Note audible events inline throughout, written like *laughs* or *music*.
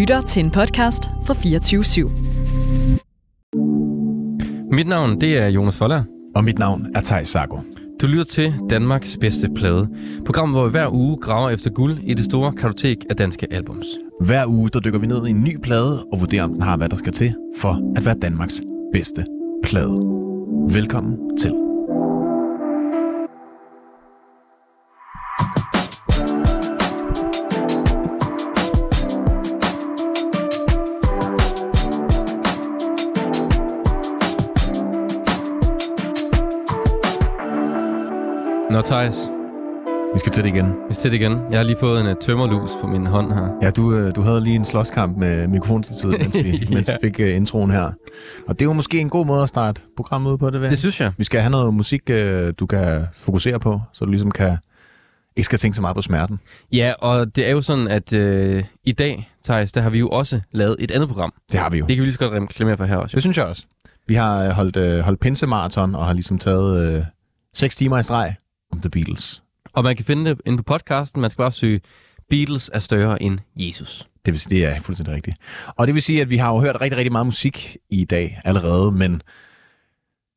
lytter til en podcast fra 24 /7. Mit navn, det er Jonas Foller. Og mit navn er Thijs Sago. Du lytter til Danmarks bedste plade. Programmet, hvor vi hver uge graver efter guld i det store kartotek af danske albums. Hver uge der dykker vi ned i en ny plade og vurderer, om den har, hvad der skal til for at være Danmarks bedste plade. Velkommen til. Nå, Thijs, Vi skal til det igen. vi skal til det igen. Jeg har lige fået en uh, tømmerlus på min hånd her. Ja, du, øh, du havde lige en slåskamp med mikrofonstativet, *laughs* mens vi, Ja. mens vi fik uh, introen her. Og det er jo måske en god måde at starte programmet ud på, det ved. Det synes jeg. Vi skal have noget musik, uh, du kan fokusere på, så du ligesom kan ikke skal tænke så meget på smerten. Ja, og det er jo sådan, at øh, i dag, Thijs, der har vi jo også lavet et andet program. Det har vi jo. Det kan vi lige så godt reklamere for her også. Det synes jeg også. Vi har holdt, øh, holdt pinsemarathon og har ligesom taget øh, 6 timer i streg om The Beatles. Og man kan finde det inde på podcasten. Man skal bare søge Beatles er større end Jesus. Det vil sige, det er fuldstændig rigtigt. Og det vil sige, at vi har jo hørt rigtig, rigtig meget musik i dag allerede, men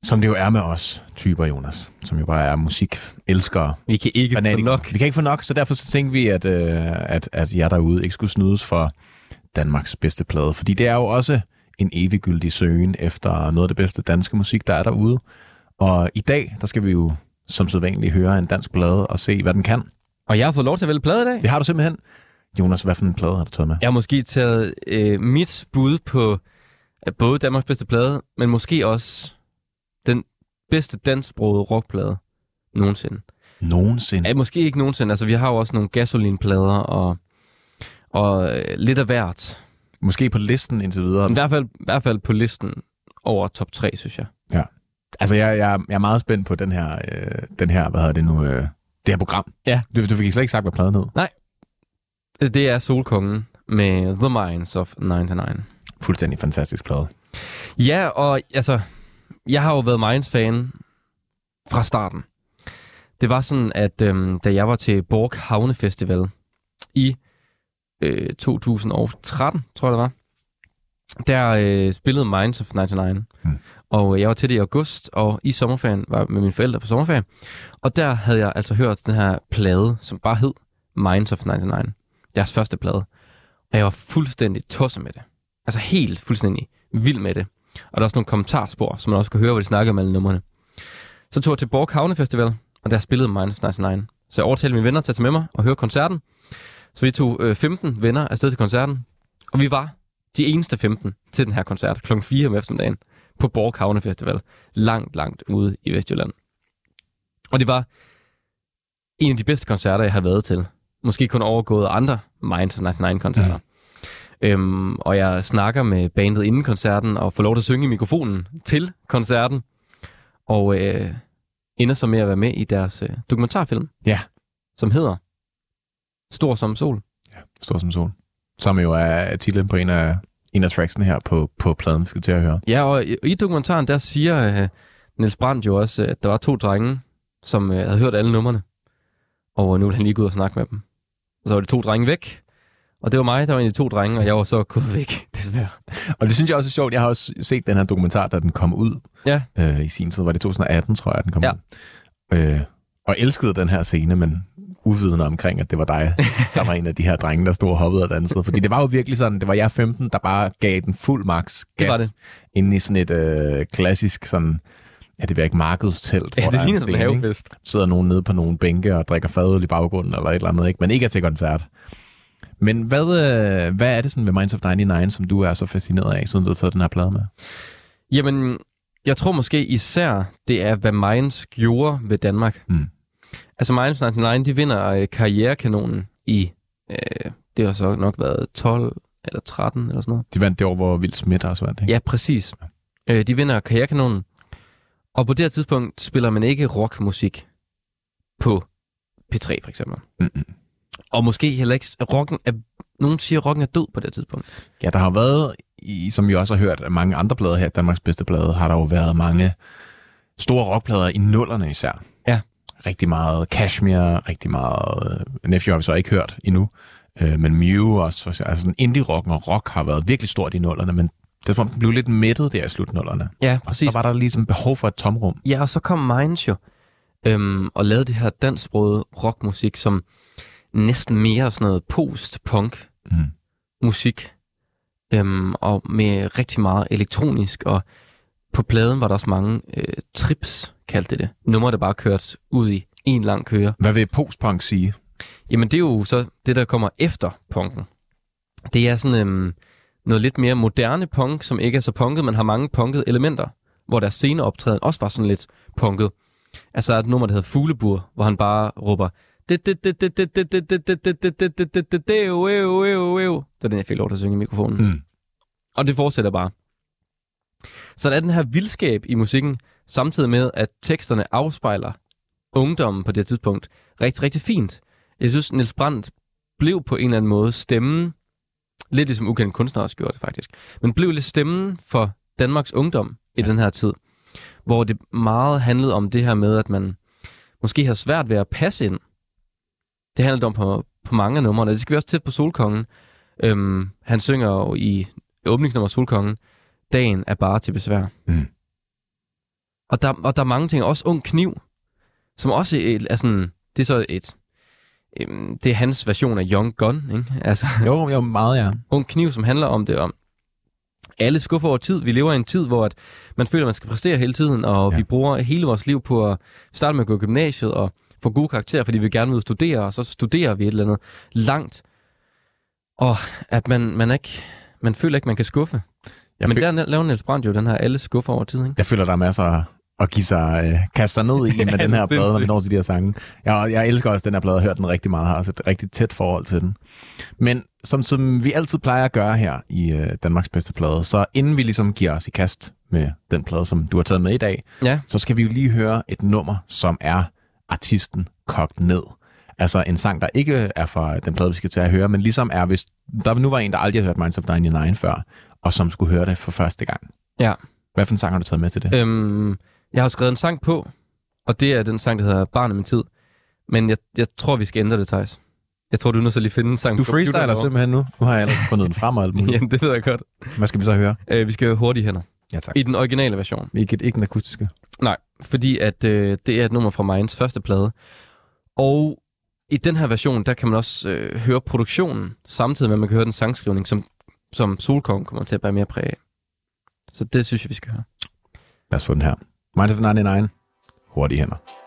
som det jo er med os typer, Jonas, som jo bare er musikelskere, Vi kan ikke få fanatikere. nok. Vi kan ikke få nok, så derfor så tænkte vi, at, øh, at, at jer derude ikke skulle snydes for Danmarks bedste plade. Fordi det er jo også en eviggyldig søgen efter noget af det bedste danske musik, der er derude. Og i dag, der skal vi jo som sædvanligt høre en dansk plade og se, hvad den kan. Og jeg har fået lov til at vælge plade i dag. Det har du simpelthen. Jonas, hvad for en plade har du taget med? Jeg har måske taget øh, mit bud på øh, både Danmarks bedste plade, men måske også den bedste dansksprogede rockplade nogensinde. Nogensinde. Ja, måske ikke nogensinde. Altså, vi har jo også nogle gasolinplader og, og øh, lidt af hvert. Måske på listen indtil videre. Men i hvert fald, i hvert fald på listen over top 3, synes jeg. Altså, jeg, jeg, jeg er meget spændt på den her, øh, den her hvad hedder det nu, øh, det her program. Ja. Du, du fik slet ikke sagt, hvad pladen hed. Det er Solkongen med The Minds of 99. Fuldstændig fantastisk plade. Ja, og altså, jeg har jo været Minds-fan fra starten. Det var sådan, at øhm, da jeg var til Borg Havne Festival i øh, 2013, tror jeg det var, der øh, spillede Minds of 99. Mm. Og jeg var til det i august, og i sommerferien var med mine forældre på sommerferie. Og der havde jeg altså hørt den her plade, som bare hed Minds of 99. Deres første plade. Og jeg var fuldstændig tosset med det. Altså helt fuldstændig vild med det. Og der er også nogle kommentarspor, som man også kan høre, hvor de snakker om alle numrene. Så tog jeg til Borg Havne Festival, og der spillede Minds of 99. Så jeg overtalte mine venner til at tage med mig og høre koncerten. Så vi tog øh, 15 venner afsted til koncerten. Og vi var de eneste 15 til den her koncert kl. 4 om eftermiddagen på Borg Havne Festival. Langt, langt ude i Vestjylland. Og det var en af de bedste koncerter, jeg har været til. Måske kun overgået andre Minds of 99-koncerter. Mm. Øhm, og jeg snakker med bandet inden koncerten og får lov til at synge i mikrofonen til koncerten. Og øh, ender så med at være med i deres øh, dokumentarfilm, Ja. som hedder Stor som sol. Stor som sol. Som jo er titlen på en af, en af tracksene her på, på pladen, vi skal til at høre. Ja, og i, i dokumentaren, der siger øh, Niels Brandt jo også, at der var to drenge, som øh, havde hørt alle numrene. Og nu vil han lige gå ud og snakke med dem. Og så var de to drenge væk. Og det var mig, der var en af de to drenge, og jeg var så gået væk, *laughs* desværre. Og det synes jeg også er sjovt. Jeg har også set den her dokumentar, da den kom ud Ja, øh, i sin tid. Var det 2018, tror jeg, den kom Ja. ud. Øh, og elskede den her scene, men uvidende omkring, at det var dig, der var en af de her drenge, der stod og hoppede og dansede. Fordi det var jo virkelig sådan, det var jeg 15, der bare gav den fuld max gas Det var det. inde i sådan et øh, klassisk sådan, ja, det vil ikke markedstelt, ja det er ligner en en ikke? havefest. sidder nogen nede på nogle bænke og drikker fadøl i baggrunden eller et eller andet, ikke? men ikke er til koncert. Men hvad, øh, hvad er det sådan ved Minds of 99, som du er så fascineret af, siden du har taget den her plade med? Jamen, jeg tror måske især, det er, hvad Minds gjorde ved Danmark. Mm. Altså Minds 99, de vinder øh, karrierekanonen i, øh, det har så nok været 12 eller 13 eller sådan noget. De vandt det år, hvor Will Smith også vandt, ikke? Ja, præcis. Øh, de vinder karrierekanonen. Og på det her tidspunkt spiller man ikke rockmusik på P3 for eksempel. Mm-mm. Og måske heller ikke, rocken er, nogen siger, at rocken er død på det tidspunkt. Ja, der har været, i, som vi også har hørt af mange andre plader her, Danmarks bedste plade, har der jo været mange store rockplader i nullerne især. Rigtig meget Kashmir, rigtig meget... Øh, Nephew har vi så ikke hørt endnu. Øh, men Mew også, altså sådan indie-rock og rock har været virkelig stort i nullerne, men det er som om, den blev lidt mættet der i slutnullerne. Ja, Og så præcis. var der ligesom behov for et tomrum. Ja, og så kom Minds jo øhm, og lavede det her dansksprogede rockmusik, som næsten mere sådan noget post-punk Mm. musik, øhm, og med rigtig meget elektronisk, og på pladen var der også mange øh, trips, kaldte det det. Numre, der bare kørt ud i en lang køre. Hvad vil postpunk sige? Jamen, det er jo så det, der kommer efter punken. Det er sådan øhm, noget lidt mere moderne punk, som ikke er så punket, men har mange punkede elementer, hvor der sceneoptræden også var sådan lidt punket. Altså et nummer, der hedder Fuglebur, hvor han bare råber det er den, jeg fik lov til at synge i mikrofonen. Og det fortsætter bare. Så der er den her vildskab i musikken, samtidig med, at teksterne afspejler ungdommen på det tidspunkt rigtig, rigtig fint. Jeg synes, Niels Brandt blev på en eller anden måde stemmen, lidt ligesom ukendt kunstner også gjorde det faktisk, men blev lidt stemmen for Danmarks ungdom i Ja. den her tid, hvor det meget handlede om det her med, at man måske har svært ved at passe ind. Det handlede om på, på mange af numrene. Det skal vi også tæt på Solkongen. Øhm, han synger jo i åbningsnummer Solkongen, dagen er bare til besvær. Mm. Og der, og der er mange ting, også Ung Kniv, som også er, er sådan, det er så et, øhm, det er hans version af Young Gun, ikke? Altså, *laughs* Jo, jo, meget ja. Ung Kniv, som handler om det om, alle skuffer over tid. Vi lever i en tid, hvor at man føler, at man skal præstere hele tiden, og Ja. vi bruger hele vores liv på at starte med at gå i gymnasiet og få gode karakterer, fordi vi gerne vil studere, og så studerer vi et eller andet langt. Og at man, man ikke, man føler ikke, man kan skuffe. Jeg, Men føl- der laver Niels Brandt jo den her alle skuffer over tid, ikke? jeg føler, der er masser at give sig, øh, kaste sig ned i *laughs* med Ja, den er her plade, når sindssygt. når til de her sange. Jeg, jeg elsker også den her plade, og hørt den rigtig meget, har også et rigtig tæt forhold til den. Men som, som vi altid plejer at gøre her i øh, Danmarks bedste plade, så inden vi ligesom giver os i kast med den plade, som du har taget med i dag, Ja. så skal vi jo lige høre et nummer, som er artisten kogt ned. Altså en sang, der ikke er fra den plade, vi skal til at høre, men ligesom er, hvis der nu var en, der aldrig har hørt Minds of 99 før, og som skulle høre det for første gang. Ja. Hvad for en sang har du taget med til det? Øhm, jeg har skrevet en sang på, og det er den sang, der hedder Barn af min tid. Men jeg, jeg tror, vi skal ændre det, Thijs. Jeg tror, du er nødt til at lige finde en sang. Du freestyler simpelthen nu. Nu har jeg ellers fundet den frem og alt *laughs* muligt. Jamen, det ved jeg godt. Hvad skal vi så høre? Øh, vi skal høre hurtige hænder. Ja, tak. I den originale version. Ikke, ikke den akustiske. Nej, fordi at øh, det er et nummer fra Minds første plade. Og i den her version, der kan man også øh, høre produktionen, samtidig med, at man kan høre den sangskrivning, som, som Solkong kommer til at bære mere præg af. Så det synes jeg, vi skal høre. Lad os få den her. Minds of 99. Hurtige hænder.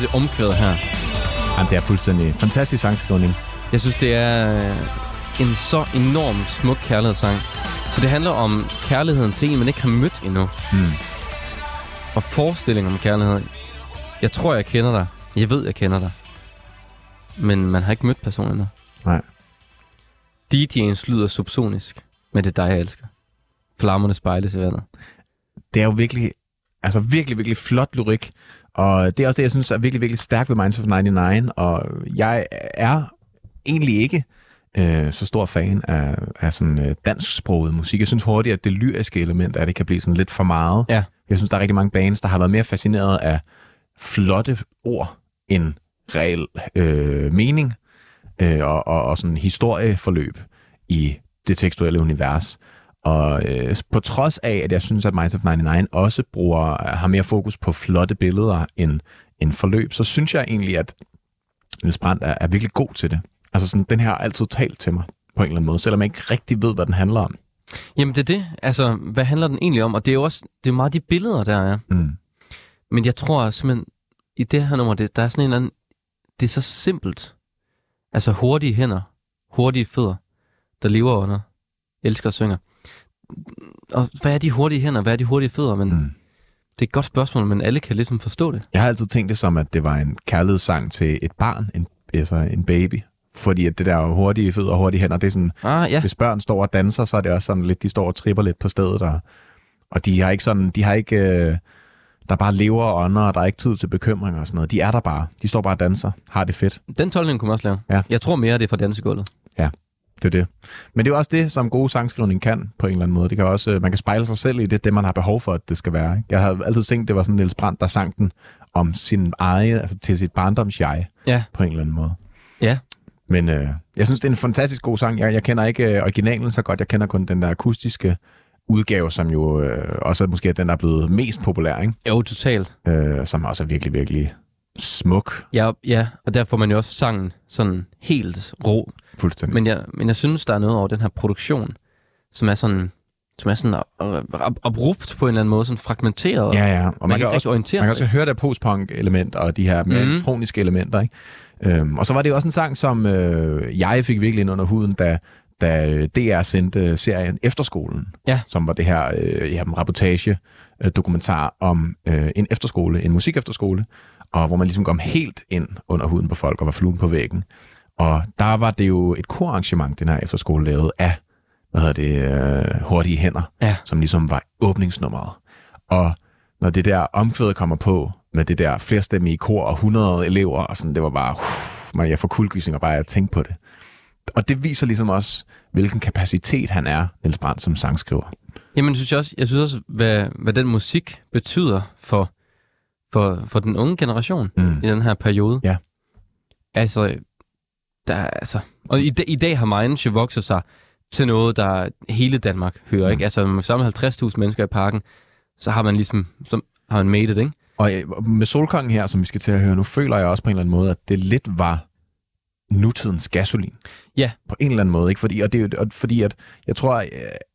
Det omkvædet her. Jamen, det er fuldstændig fantastisk sangskrivning. Jeg synes, det er øh, en så enorm smuk kærlighedssang. For det handler om kærligheden til en, man ikke har mødt endnu. Mm. Og forestilling om kærlighed. Jeg tror, jeg kender dig. Jeg ved, jeg kender dig. Men man har ikke mødt personen endnu. Nej. DJ'en lyder subsonisk. Men det er dig, jeg elsker. Flammerne spejles i vandet. det er jo virkelig, altså virkelig, virkelig flot lyrik. Og det er også det, jeg synes er virkelig, virkelig stærkt ved Minds of 99. Og jeg er egentlig ikke øh, så stor fan af, af sådan øh, dansksproget musik. Jeg synes hurtigt, at det lyriske element af det kan blive sådan lidt for meget. Ja. Jeg synes, der er rigtig mange bands, der har været mere fascineret af flotte ord end reel øh, mening øh, og, og, og sådan historieforløb i det tekstuelle univers. Og øh, på trods af, at jeg synes, at Minds of 99 også bruger, har mere fokus på flotte billeder end, end forløb, så synes jeg egentlig, at Niels Brandt er, er virkelig god til det. Altså sådan, den her har altid talt til mig på en eller anden måde, selvom jeg ikke rigtig ved, hvad den handler om. Jamen, det er det. Altså, hvad handler den egentlig om? Og det er jo også det er meget de billeder, der er. Mm. Men jeg tror simpelthen, i det her nummer, det, der er sådan en eller anden... Det er så simpelt. Altså hurtige hænder, hurtige fødder, der lever under, elsker og synger. Og hvad er de hurtige hænder, hvad er de hurtige fødder? Men Mm. det er et godt spørgsmål, men alle kan ligesom forstå det. Jeg har altid tænkt det som, at det var en kærlighedssang til et barn, en, altså en baby. Fordi at det der hurtige fødder og hurtige hænder, det er sådan, Ah, ja. hvis børn står og danser, så er det også sådan lidt, de står og tripper lidt på stedet. Og, og de har ikke sådan, de har ikke, øh, der bare lever og ånder, og der er ikke tid til bekymringer og sådan noget. De er der bare. De står bare og danser, har det fedt. Den tolkning kunne man også lave. Ja. Jeg tror mere, det er fra dansegulvet. Det er det. Men det er jo også det, som god sangskrivning kan på en eller anden måde. Det kan også, øh, man kan spejle sig selv i det, det man har behov for, at det skal være. Ikke? Jeg har altid tænkt, det var sådan Niels Brandt, der sang den om sin eget, altså til sit barndoms-jeg Ja. på en eller anden måde. Ja. Men øh, jeg synes, det er en fantastisk god sang. Jeg, jeg kender ikke øh, originalen så godt. Jeg kender kun den der akustiske udgave, som jo øh, også er måske den, der er blevet mest populær, ikke? Jo, totalt. Øh, som også er virkelig, virkelig smuk. Ja, ja, og der får man jo også sangen sådan helt rå. Fuldstændig. Men jeg, men jeg synes, der er noget over den her produktion, som er sådan, som er sådan ab- ab- abrupt på en eller anden måde, sådan fragmenteret. ja, ja. Og man, man, kan kan også orientere Man kan sig. også høre der postpunk-element og de her mm. elektroniske elementer. Ikke? Øhm, og så var det også en sang, som øh, jeg fik virkelig ind under huden, da, da DR sendte serien Efterskolen, Ja. som var det her øh, ja, reportage øh, dokumentar om øh, en efterskole, en musikefterskole, og hvor man ligesom kom helt ind under huden på folk og var fluen på væggen. Og der var det jo et korarrangement, den her efterskole lavede af, hvad hedder det, øh, hurtige hænder, Ja. som ligesom var åbningsnummeret. Og når det der omkvædet kommer på, med det der flerstemmige kor og 100 elever, og sådan, det var bare, uff, man, jeg får kuldegysninger bare af at tænke på det. Og det viser ligesom også, hvilken kapacitet han er, Niels Brandt, som sangskriver. Jamen, synes jeg, også, jeg synes også, hvad, hvad den musik betyder for, for, for den unge generation Mm. i den her periode. Ja. Altså, der er, altså... Og i, dag- i dag har Minds jo vokset sig til noget, der hele Danmark hører, Mm. ikke? Altså, med sammen 50.000 mennesker i parken, så har man ligesom, så har man made it, ikke? Og øh, med Solkongen her, som vi skal til at høre nu, føler jeg også på en eller anden måde, at det lidt var nutidens gasolin. Ja. På en eller anden måde, ikke? Fordi, og det, og fordi at, jeg tror, øh,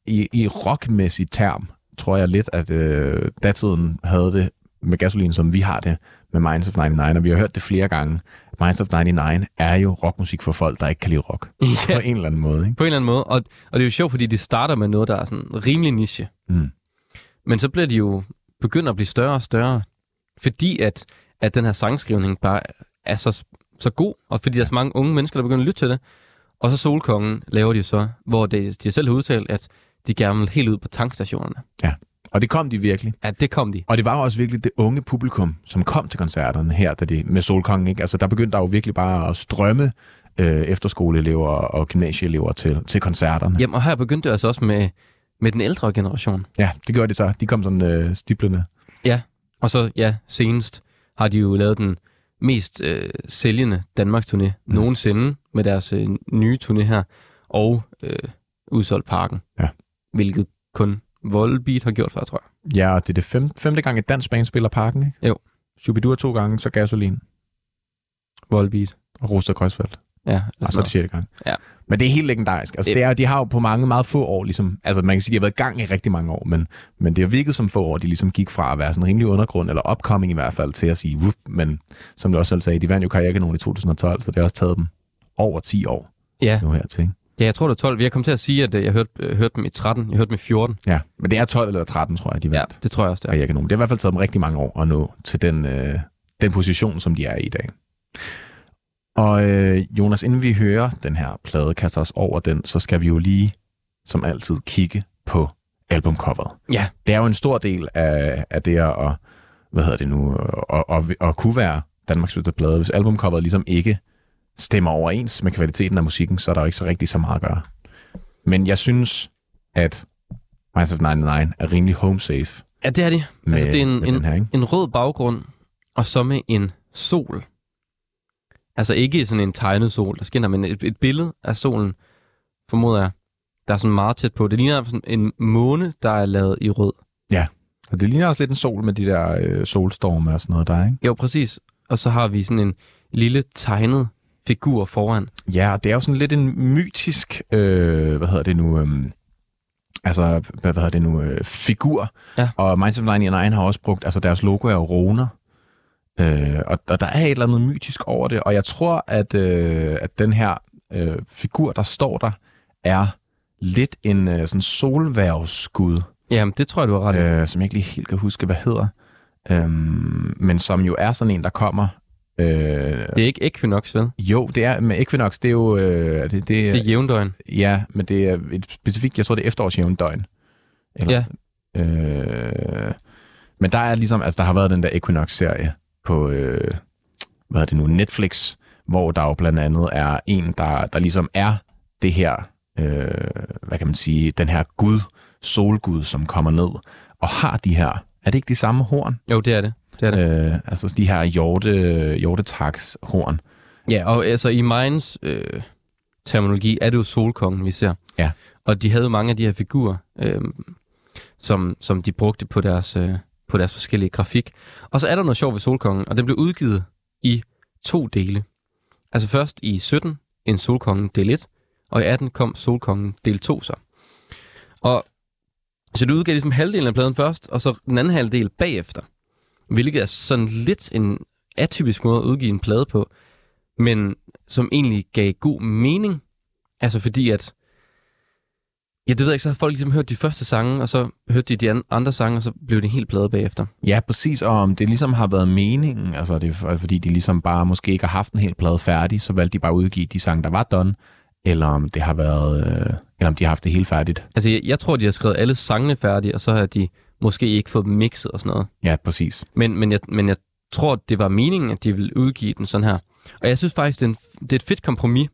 i, i rockmæssig term, tror jeg lidt, at øh, datiden havde det med gasolin, som vi har det med Minds of 99, og vi har hørt det flere gange. Minds of 99 er jo rockmusik for folk, der ikke kan lide rock. *laughs* Ja. På en eller anden måde, ikke? På en eller anden måde. Og, og det er jo sjovt, fordi de starter med noget, der er sådan rimelig niche. Mm. Men så bliver de jo begynder at blive større og større, fordi at, at den her sangskrivning bare er så, så god, og fordi der er så mange unge mennesker, der begynder at lytte til det. Og så Solkongen laver de så, hvor det, de selv har udtalt, at de gerne vil helt ud på tankstationerne. Og det kom de virkelig. Ja, det kom de. Og det var jo også virkelig det unge publikum, som kom til koncerterne her, da de, med Solkongen. Ikke? Altså, der begyndte der jo virkelig bare at strømme øh, efterskoleelever og gymnasieelever til, til koncerterne. Jamen, og her begyndte det altså også med, med den ældre generation. Ja, det gjorde de så. De kom sådan øh, stiplende. Og så, ja, senest har de jo lavet den mest øh, sælgende Danmarks turné mm. nogensinde med deres øh, nye turné her, og øh, udsolgt parken. Ja. Hvilket kun Volbeat har gjort før, tror jeg. Ja, det er det fem, femte gang, et dansk band spiller parken, ikke? Jo. Shubidua to gange, så Gasolin Volbeat. og Roster Kreuzfeldt. Ja, Og så er det sjette gang. Ja. Men det er helt legendarisk. Altså, Det- det er, de har jo på mange meget få år, ligesom, altså man kan sige, de har været i gang i rigtig mange år, men, men det har virket som få år, de ligesom gik fra at være sådan rimelig undergrund, eller upcoming i hvert fald, til at sige, Wup, men som du også selv sagde, de vandt jo karrierekanonen i 2012, så det har også taget dem over 10 år Ja, nu her til. Ja jeg tror, det er 12. Jeg kom til at sige, at øh, jeg hørte, øh, hørte dem i 13. Jeg hørte dem i 14. Ja, men det er 12 eller 13, tror jeg, de Ja, vandt det tror jeg også, det er. karrierekanonen. Det har i hvert fald taget dem rigtig mange år at nå til den, øh, den position, som de er i i dag. Og øh, Jonas, inden vi hører den her plade, kaster os over den, så skal vi jo lige, som altid, kigge på albumcoveret. Ja, Det er jo en stor del af, af det at, hvad hedder det nu, at, at, at, at kunne være Danmarks bedste plade. Hvis albumcoveret ligesom ikke stemmer overens med kvaliteten af musikken, så er der jo ikke så rigtig så meget at gøre. Men jeg synes, at Minds of 99 er rimelig home safe ja det er de. med, altså, det er en, en, her, ikke? en rød baggrund, og så med en sol. Altså ikke sådan en tegnet sol, der skinner, men et, et billede af solen, formoder jeg, der er sådan meget tæt på. Det ligner sådan en måne, der er lavet i rød. Og det ligner også lidt en sol med de der øh, solstorme og sådan noget der, ikke? Jo, præcis. Og så har vi sådan en lille tegnet figur foran. Ja, det er jo sådan lidt en mytisk, øh, hvad hedder det nu, øh, altså, hvad, hvad hedder det nu, øh, figur. Ja. Og Minds of 99 har også brugt, altså deres logo er roner. Øh, og, og der er et eller andet mytisk over det, og jeg tror, at, øh, at den her øh, figur, der står der, er lidt en øh, sådan solværvsskud, Jamen, det tror jeg, du har ret i. øh, som jeg ikke lige helt kan huske, hvad hedder. Øhm, men som jo er sådan en, der kommer... Øh, Det er ikke Equinox, vel? jo, det er med Equinox, det er jo... Øh, det, det, Det er jævndøgn. Ja, men det er et specifikt, jeg tror, det er efterårsjævn døgn. Eller, Ja. Øh, men der er ligesom, altså der har været den der Equinox-serie på, øh, hvad er det nu, Netflix, hvor der jo blandt andet er en, der, der ligesom er det her, øh, hvad kan man sige, den her gud, solgud, som kommer ned og har de her, er det ikke de samme horn? Jo, det er det. Det, er det. Øh, altså de her hjorte, hjortetaks horn. Ja, og altså i Minds øh, terminologi er det jo solkongen, vi ser. Ja. Og de havde mange af de her figurer, øh, som, som de brugte på deres, øh, på deres forskellige grafik. Og så er der noget sjovt ved solkongen, og den blev udgivet i to dele. Altså først i 17 en solkongen del 1, og i 18 kom solkongen del 2 så. Og så du udgav ligesom halvdelen af pladen først, og så den anden halvdel bagefter. Hvilket er sådan lidt en atypisk måde at udgive en plade på, men som egentlig gav god mening. Altså fordi at, ja det ved jeg ikke, så har folk ligesom hørt de første sange, og så hørte de de an- andre sange, og så blev det en hel plade bagefter. Ja, præcis, og om det ligesom har været meningen, altså det er for- fordi de ligesom bare måske ikke har haft en hel plade færdig, så valgte de bare at udgive de sange, der var done, eller om det har været, øh, eller om de har haft det helt færdigt. Altså jeg, jeg tror, de har skrevet alle sangene færdige, og så har de måske ikke fået dem mixet og sådan noget. Ja, præcis. Men, men, jeg, men jeg tror, det var meningen, at de ville udgive den sådan her. Og jeg synes faktisk, det er, en, det er et fedt kompromis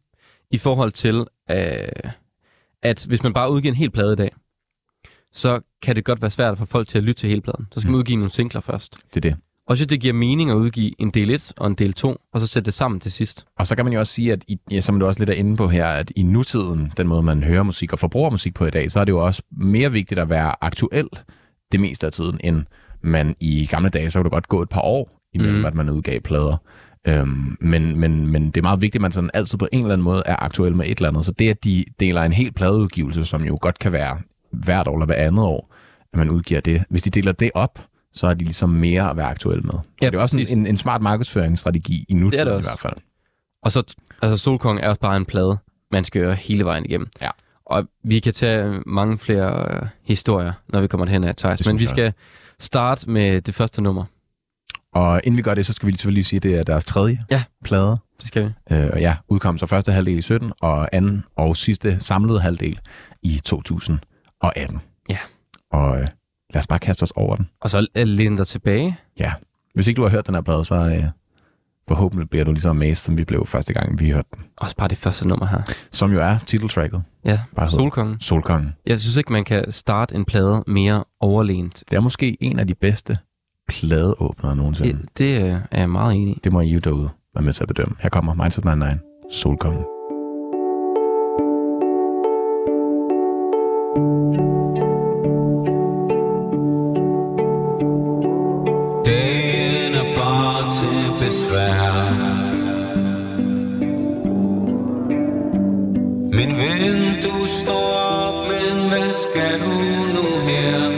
i forhold til, øh, at hvis man bare udgiver en hel plade i dag, så kan det godt være svært få folk til at lytte til hele pladen. Så skal man Mm. udgive nogle singler først. Det er det. Og synes, det giver mening at udgive en del 1 og en del 2, og så sætte det sammen til sidst. Og så kan man jo også sige, at i, ja, som du også lidt er inde på her, at i nutiden, den måde man hører musik og forbruger musik på i dag, så er det jo også mere vigtigt at være aktuel det meste af tiden, end man i gamle dage, så kunne det godt gå et par år imellem, mm. at man udgav plader. Øhm, men, men, men det er meget vigtigt, at man sådan altid på en eller anden måde er aktuel med et eller andet. Så det, at de deler en hel pladeudgivelse, som jo godt kan være hvert år eller hver andet år, at man udgiver det. Hvis de deler det op, så er de ligesom mere at være aktuelle med. Ja, det er også en, en, en smart markedsføringsstrategi i nutiden det i også. hvert fald. Og så, altså Solkong er også bare en plade, man skal høre hele vejen igennem. Ja. Og vi kan tage mange flere øh, historier, når vi kommer hen af Thijs. Men vi skal starte med det første nummer. Og inden vi gør det, så skal vi selvfølgelig sige, at det er deres tredje Ja. plade. Det skal vi. Øh, og ja, udkom så første halvdel i 17, og anden og sidste samlede halvdel i 2018. Ja. Og øh, lad os bare kaste os over den. Og så læn dig tilbage. Ja. Hvis ikke du har hørt den her plade, så øh, forhåbentlig bliver du lige så amazed, som vi blev første gang, vi hørte den. Også bare det første nummer her. Som jo er titeltracket, Ja, Bare. Solkongen. Solkongen. Jeg synes ikke, man kan starte en plade mere overlænt. Det er måske en af de bedste pladeåbnere nogensinde. Det, Det, øh, er jeg meget enig i. det må I jo derude være med til at bedømme. Her kommer Minds of 99, Solkongen. Dagen til besvær Min ven, du står op, men hvad skal du nu her?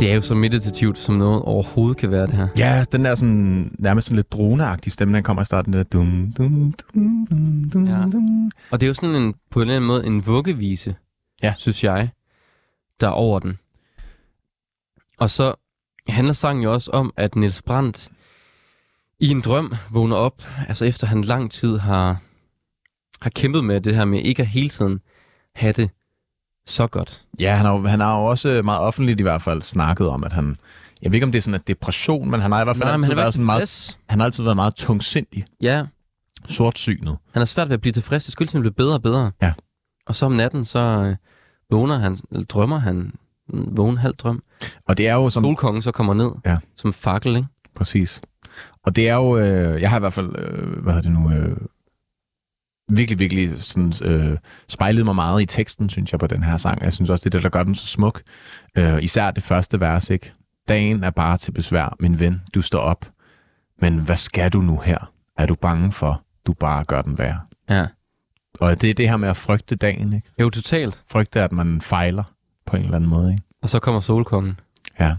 Det er jo så meditativt, som noget overhovedet kan være det her. Ja, den der sådan, nærmest sådan lidt droneagtige stemme, den kommer i starten. Der. Dum, dum, dum, dum, dum, Ja. dum. Og det er jo sådan en, på en eller anden måde en vuggevise, Ja. synes jeg, der er over den. Og så handler sangen jo også om, at Niels Brandt i en drøm vågner op, altså efter han lang tid har, har kæmpet med det her med ikke at hele tiden have det så godt. Ja, han har, jo- han har jo også meget offentligt i hvert fald snakket om, at han... Jeg ved ikke, om det er sådan en depression, men han har i hvert fald Nej, altid han været sådan meget, han har altid været meget tungsindig, Ja, sortsynet. han er svært ved at blive tilfreds. Det skyldes, at han bliver bedre og bedre. Ja. Og så om natten, så øh, vågner han, eller drømmer han, en vågen halv drøm. Og det er jo som... Solkongen så kommer ned Ja. som fakkel, ikke? Præcis. Og det er jo, øh, jeg har i hvert fald, øh, hvad hedder det nu, øh, virkelig, virkelig sådan, øh, spejlet mig meget i teksten, synes jeg, på den her sang. Jeg synes også, det er det, der gør den så smuk. Øh, især det første vers, ikke? Dagen er bare til besvær, min ven, du står op. Men hvad skal du nu her? Er du bange for, du bare gør den værre? Ja. Og det er det her med at frygte dagen, ikke? Jo, totalt. Frygte, at man fejler på en eller anden måde, ikke? Og så kommer Solkongen, Ja.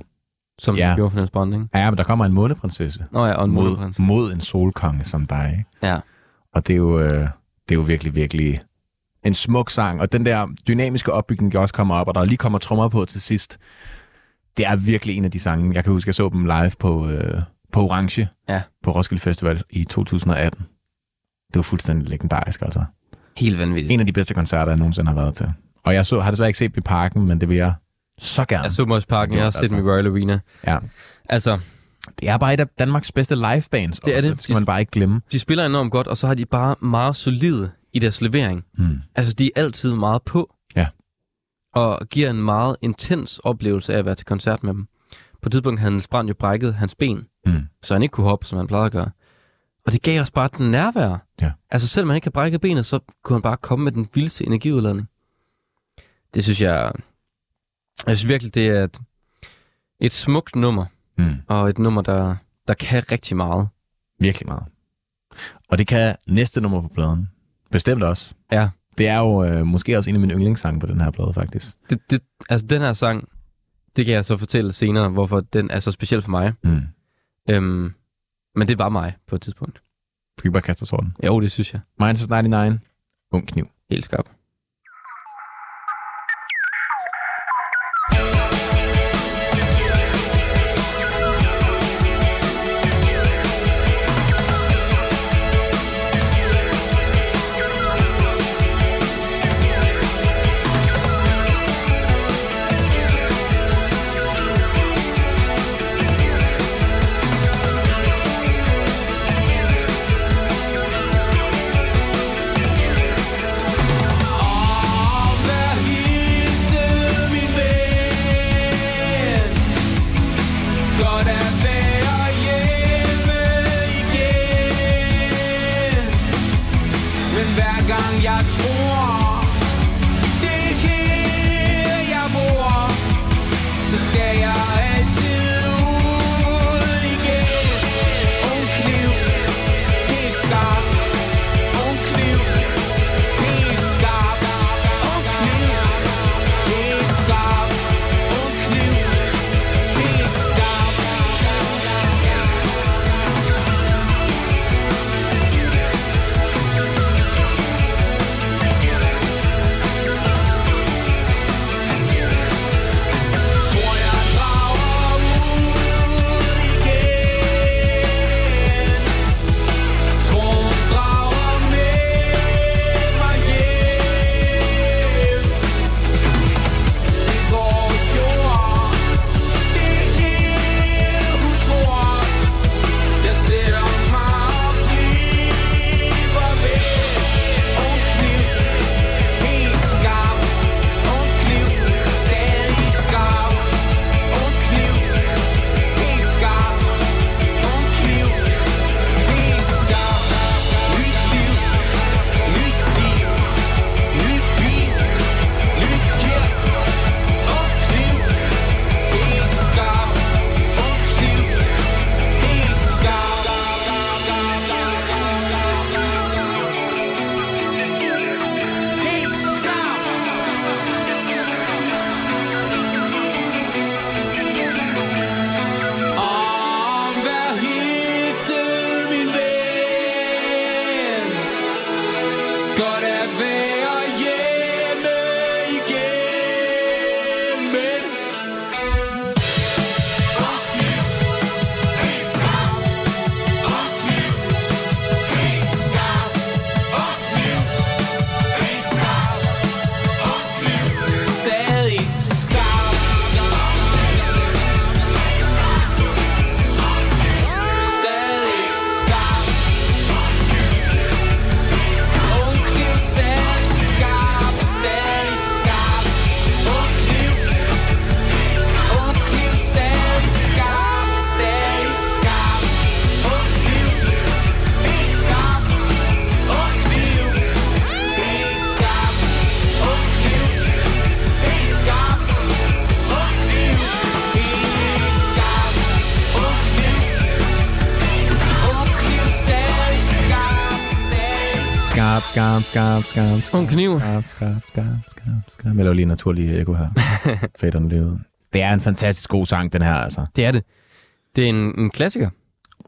som Ja. gjorde for Niels ikke? Ja, men der kommer en måneprinsesse Nå ja, og en mod, modprins. mod en solkonge som dig, ikke? Ja. Og det er jo, øh, det er jo virkelig, virkelig en smuk sang. Og den der dynamiske opbygning, der også kommer op, og der lige kommer trommer på til sidst, det er virkelig en af de sange. Jeg kan huske, jeg så dem live på, øh, på Orange Ja. på Roskilde Festival i 2018. Det var fuldstændig legendarisk, altså. Helt vanvittigt. En af de bedste koncerter, jeg nogensinde har været til. Og jeg så, har desværre ikke set dem i parken, men det vil jeg så gerne. Jeg så dem også i parken, jeg har set dem i Royal Arena. Ja. Altså, Det er bare et af Danmarks bedste livebands. Det er også. det. Det skal man bare ikke glemme. de spiller enormt godt, og så har de bare meget solide i deres levering. Mm. Altså, de er altid meget på. Ja. Og giver en meget intens oplevelse af at være til koncert med dem. På et tidspunkt havde Niels Brandt jo brækket hans ben, Mm. så han ikke kunne hoppe, som han plejede at gøre. Og det gav os bare den nærvær. Ja. Altså, selvom han ikke kan brække benet, så kunne han bare komme med den vildeste energiudladning. Det synes jeg Jeg synes virkelig, det er et, et smukt nummer, Mm. og et nummer, der, der kan rigtig meget. Virkelig meget. Og det kan næste nummer på pladen. Bestemt også. Ja, Det er jo øh, måske også en af mine yndlingssange på den her plade, faktisk. det, det, altså den her sang, det kan jeg så fortælle senere, hvorfor den er så speciel for mig. Mm. Øhm, men det var mig på et tidspunkt. Skal vi bare kaste os over den? Jo, det synes jeg. Minds of 99. Ung kniv. Helt skarp. Skarp, skarp, skarp. Ung kniv. Skarp, skarp, skarp, skarp, skarp. Jeg laver lige en naturlig ekko her. Faderne lige ud. Det er en fantastisk god sang, den her, altså. Det er det. Det er en, en klassiker.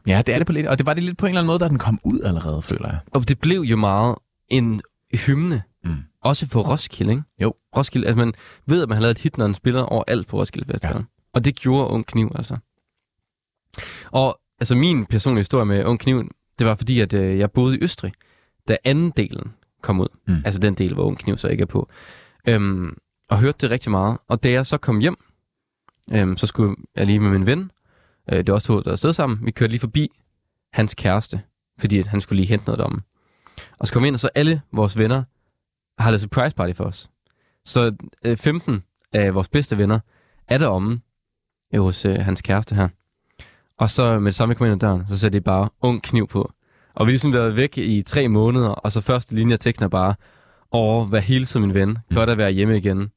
Ja, det er det på lidt. Og det var det lidt på en eller anden måde, da den kom ud allerede, føler jeg. Og det blev jo meget en hymne. Mm. Også for Roskilde, ikke? Jo. Roskilde, altså man ved, at man har lavet et hit, når den spiller overalt på Roskilde Festival. Ja. Og det gjorde Ung Kniv, altså. Og altså min personlige historie med Ung Kniv, det var fordi, at øh, jeg boede i Østrig, da anden delen kom ud. Mm. Altså den del, hvor Ung Kniv så ikke er på. Øhm, og hørte det rigtig meget. Og da jeg så kom hjem, øhm, så skulle jeg lige med min ven, øh, det var også to, der afsted sammen, vi kørte lige forbi hans kæreste, fordi han skulle lige hente noget deromme. Og så kom vi ind, og så alle vores venner har lavet surprise party for os. Så øh, 15 af vores bedste venner er deromme øh, hos øh, hans kæreste her. Og så med det samme, vi kom ind ad døren, så sætter de bare ung kniv på. Og vi har ligesom været væk i tre måneder, og så første linje af teksten er bare, åh, hvad hilser min ven, godt at være hjemme igen.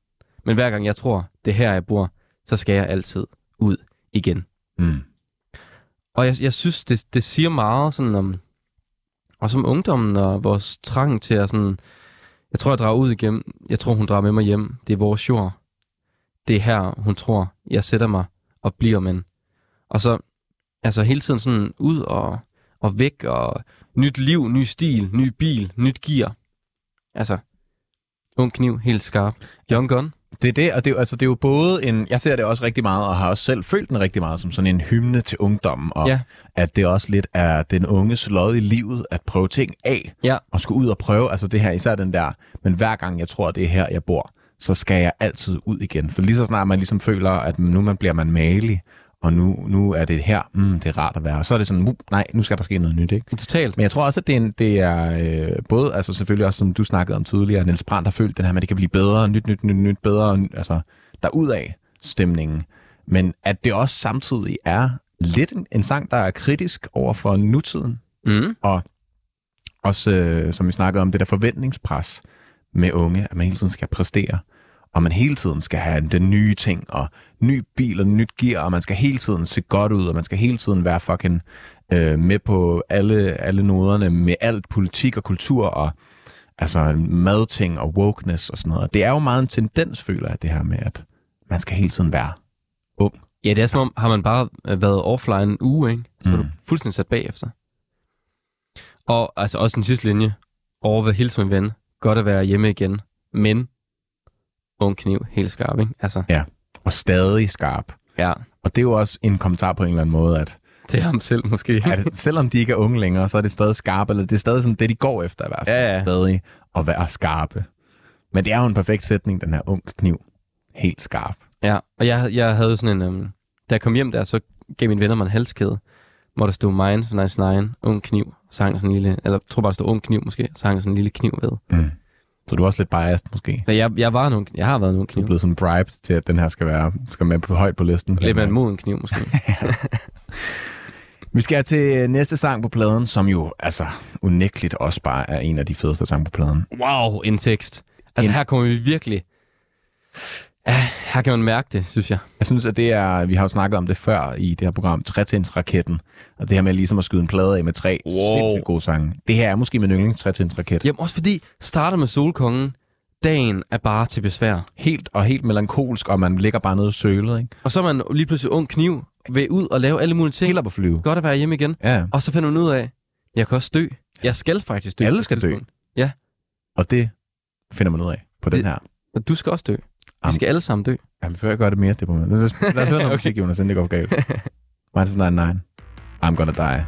Men hver gang jeg tror, det er her, jeg bor, så skal jeg altid ud igen. Mm. Og jeg, jeg synes, det, det siger meget sådan om, også om ungdommen og vores trang til at sådan, jeg tror, jeg drager ud igennem, jeg tror, hun drager med mig hjem. Det er vores jord. Det er her, hun tror, jeg sætter mig og bliver men. Og så, altså hele tiden sådan ud og, og væk, og nyt liv, ny stil, ny bil, nyt gear. Altså, ung kniv, helt skarp. Young gun. Det er det, og det, er altså, det er jo både en... Jeg ser det også rigtig meget, og har også selv følt den rigtig meget som sådan en hymne til ungdommen, og Ja. at det også lidt er den unges lod i livet, at prøve ting af, Ja. og skulle ud og prøve, altså det her, især den der, men hver gang jeg tror, det er her, jeg bor, så skal jeg altid ud igen. For lige så snart man ligesom føler, at nu man bliver man malig, og nu, nu er det her, mm, det er rart at være, så er det sådan, uh, nej, nu skal der ske noget nyt, ikke? Totalt. Men jeg tror også, at det er, en, det er øh, både, altså selvfølgelig også, som du snakkede om tidligere, Niels Brandt har følt den her at det kan blive bedre, nyt, nyt, nyt, nyt, bedre, altså derudad stemningen. Men at det også samtidig er lidt en, en sang, der er kritisk over for nutiden, Mm. og også, øh, som vi snakkede om, det der forventningspres med unge, at man hele tiden skal præstere, og man hele tiden skal have den nye ting, og ny bil og nyt gear, og man skal hele tiden se godt ud, og man skal hele tiden være fucking øh, med på alle, alle noderne med alt politik og kultur, og altså madting og wokeness og sådan noget. Det er jo meget en tendens, føler jeg, det her med, at man skal hele tiden være ung. Ja, det er som om, har man bare øh, været offline en uge, ikke? så er Mm. du fuldstændig sat bagefter. Og altså også den sidste linje. Over ved hilse min ven. Godt at være hjemme igen. Men ung kniv, helt skarp, ikke? Altså, Og stadig skarp. ja, Og det er jo også en kommentar på en eller anden måde, at til ham selv måske. *laughs* at selvom de ikke er unge længere, så er det stadig skarpe, eller det er stadig sådan det, de går efter i hvert fald. Ja, ja. Stadig at være skarpe. Men det er jo en perfekt sætning, den her ung kniv. Helt skarp. Ja, og jeg, jeg havde sådan en... Um, da jeg kom hjem der, så gav mine venner mig en halskæde, hvor der stod Mine for 99, ung kniv, så hang der sådan en lille... Eller jeg tror bare, der stod ung kniv måske, så hang der sådan en lille kniv ved. Mm. Så du er også lidt biased måske. Så jeg, jeg var en ung, jeg har været en ung Du kniv. er blevet sådan bribed til, at den her skal være skal med på højt på listen. Lidt mere en moden kniv måske. *laughs* Vi skal til næste sang på pladen, som jo altså unægteligt også bare er en af de fedeste sange på pladen. Wow, en tekst. Altså En- her kommer vi virkelig... Ja, her kan man mærke det, synes jeg. Jeg synes, at det er, vi har jo snakket om det før i det her program, Trætins-raketten. Og det her med ligesom at skyde en plade af med tre wow. sindssygt gode sange. Det her er måske min yndlings Trætins-raket. Jamen også fordi, starter med Solkongen, dagen er bare til besvær. Helt og helt melankolsk, og man ligger bare nede i sølet, ikke? Og så er man lige pludselig ung kniv, vil ud og lave alle mulige ting. Helt op at flyve. Godt at være hjemme igen. Ja, Og så finder man ud af, jeg kan også dø. Jeg skal faktisk dø. Alle skal dø. tidspunkt. og det finder man ud af på den Det- her. Og du skal også dø. Vi Am- skal alle sammen dø. Ja, vi behøver gøre det mere, det på mig. Lad os høre noget musik, Jonas, inden det går galt. Minds of 99. I'm gonna die.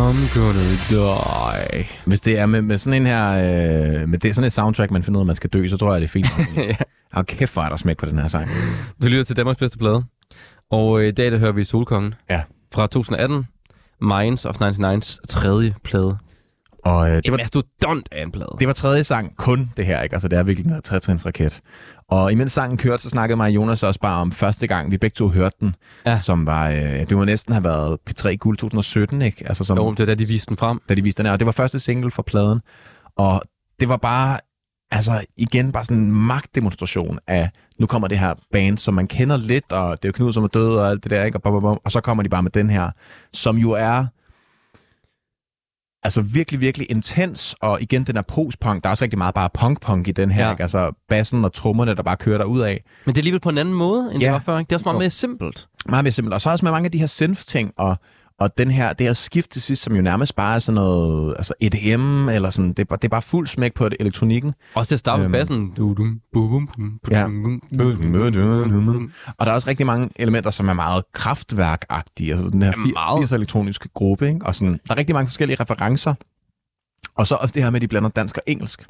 I'm gonna die. Hvis det er med, med sådan en her, øh, med det, sådan et soundtrack, man finder ud af, at man skal dø, så tror jeg, det er fint. *laughs* ja. Har kæft for, at der smæk på den her sang. Du lytter til Danmarks bedste plade. Og øh, i dag der hører vi Solkongen Ja. fra 2018. Minds of 99's tredje plade. Og øh, Det var var, mastodont af en plade. det var tredje sang, kun det her, ikke? Altså, det er virkelig en trætrins raket. Og imens sangen kørte, så snakkede mig og Jonas også bare om første gang, vi begge to hørte den, Ja. som var, øh, det må næsten have været P3 Guld 2017, ikke? Altså, som, Jo, det var da de viste den frem. da de viste den her. Og det var første single for pladen. Og det var bare, altså igen, bare sådan en magtdemonstration af, nu kommer det her band, som man kender lidt, og det er jo Knud, som er død og alt det der, ikke? Og, bum, bum, bum. og så kommer de bare med den her, som jo er altså virkelig, virkelig intens, og igen, den er post-punk. Der er også rigtig meget bare punk-punk i den her, Ja. ikke? Altså bassen og trommerne, der bare kører der ud af. Men det er alligevel på en anden måde, end Ja. det var før. Ikke? Det er også meget mere simpelt. Meget mere simpelt. Og så også med mange af de her synth-ting, og, og den her, det her skift til sidst, som jo nærmest bare er sådan noget altså EDM, eller sådan, det er, bare, det er bare fuld smæk på det, elektronikken. Også til at starte med bassen. Og der er også rigtig mange elementer, som er meget kraftværkagtige. Altså den her Ja, meget. 80 elektroniske gruppe. Ikke? Og sådan, der er rigtig mange forskellige referencer. Og så også det her med, at de blander dansk og engelsk.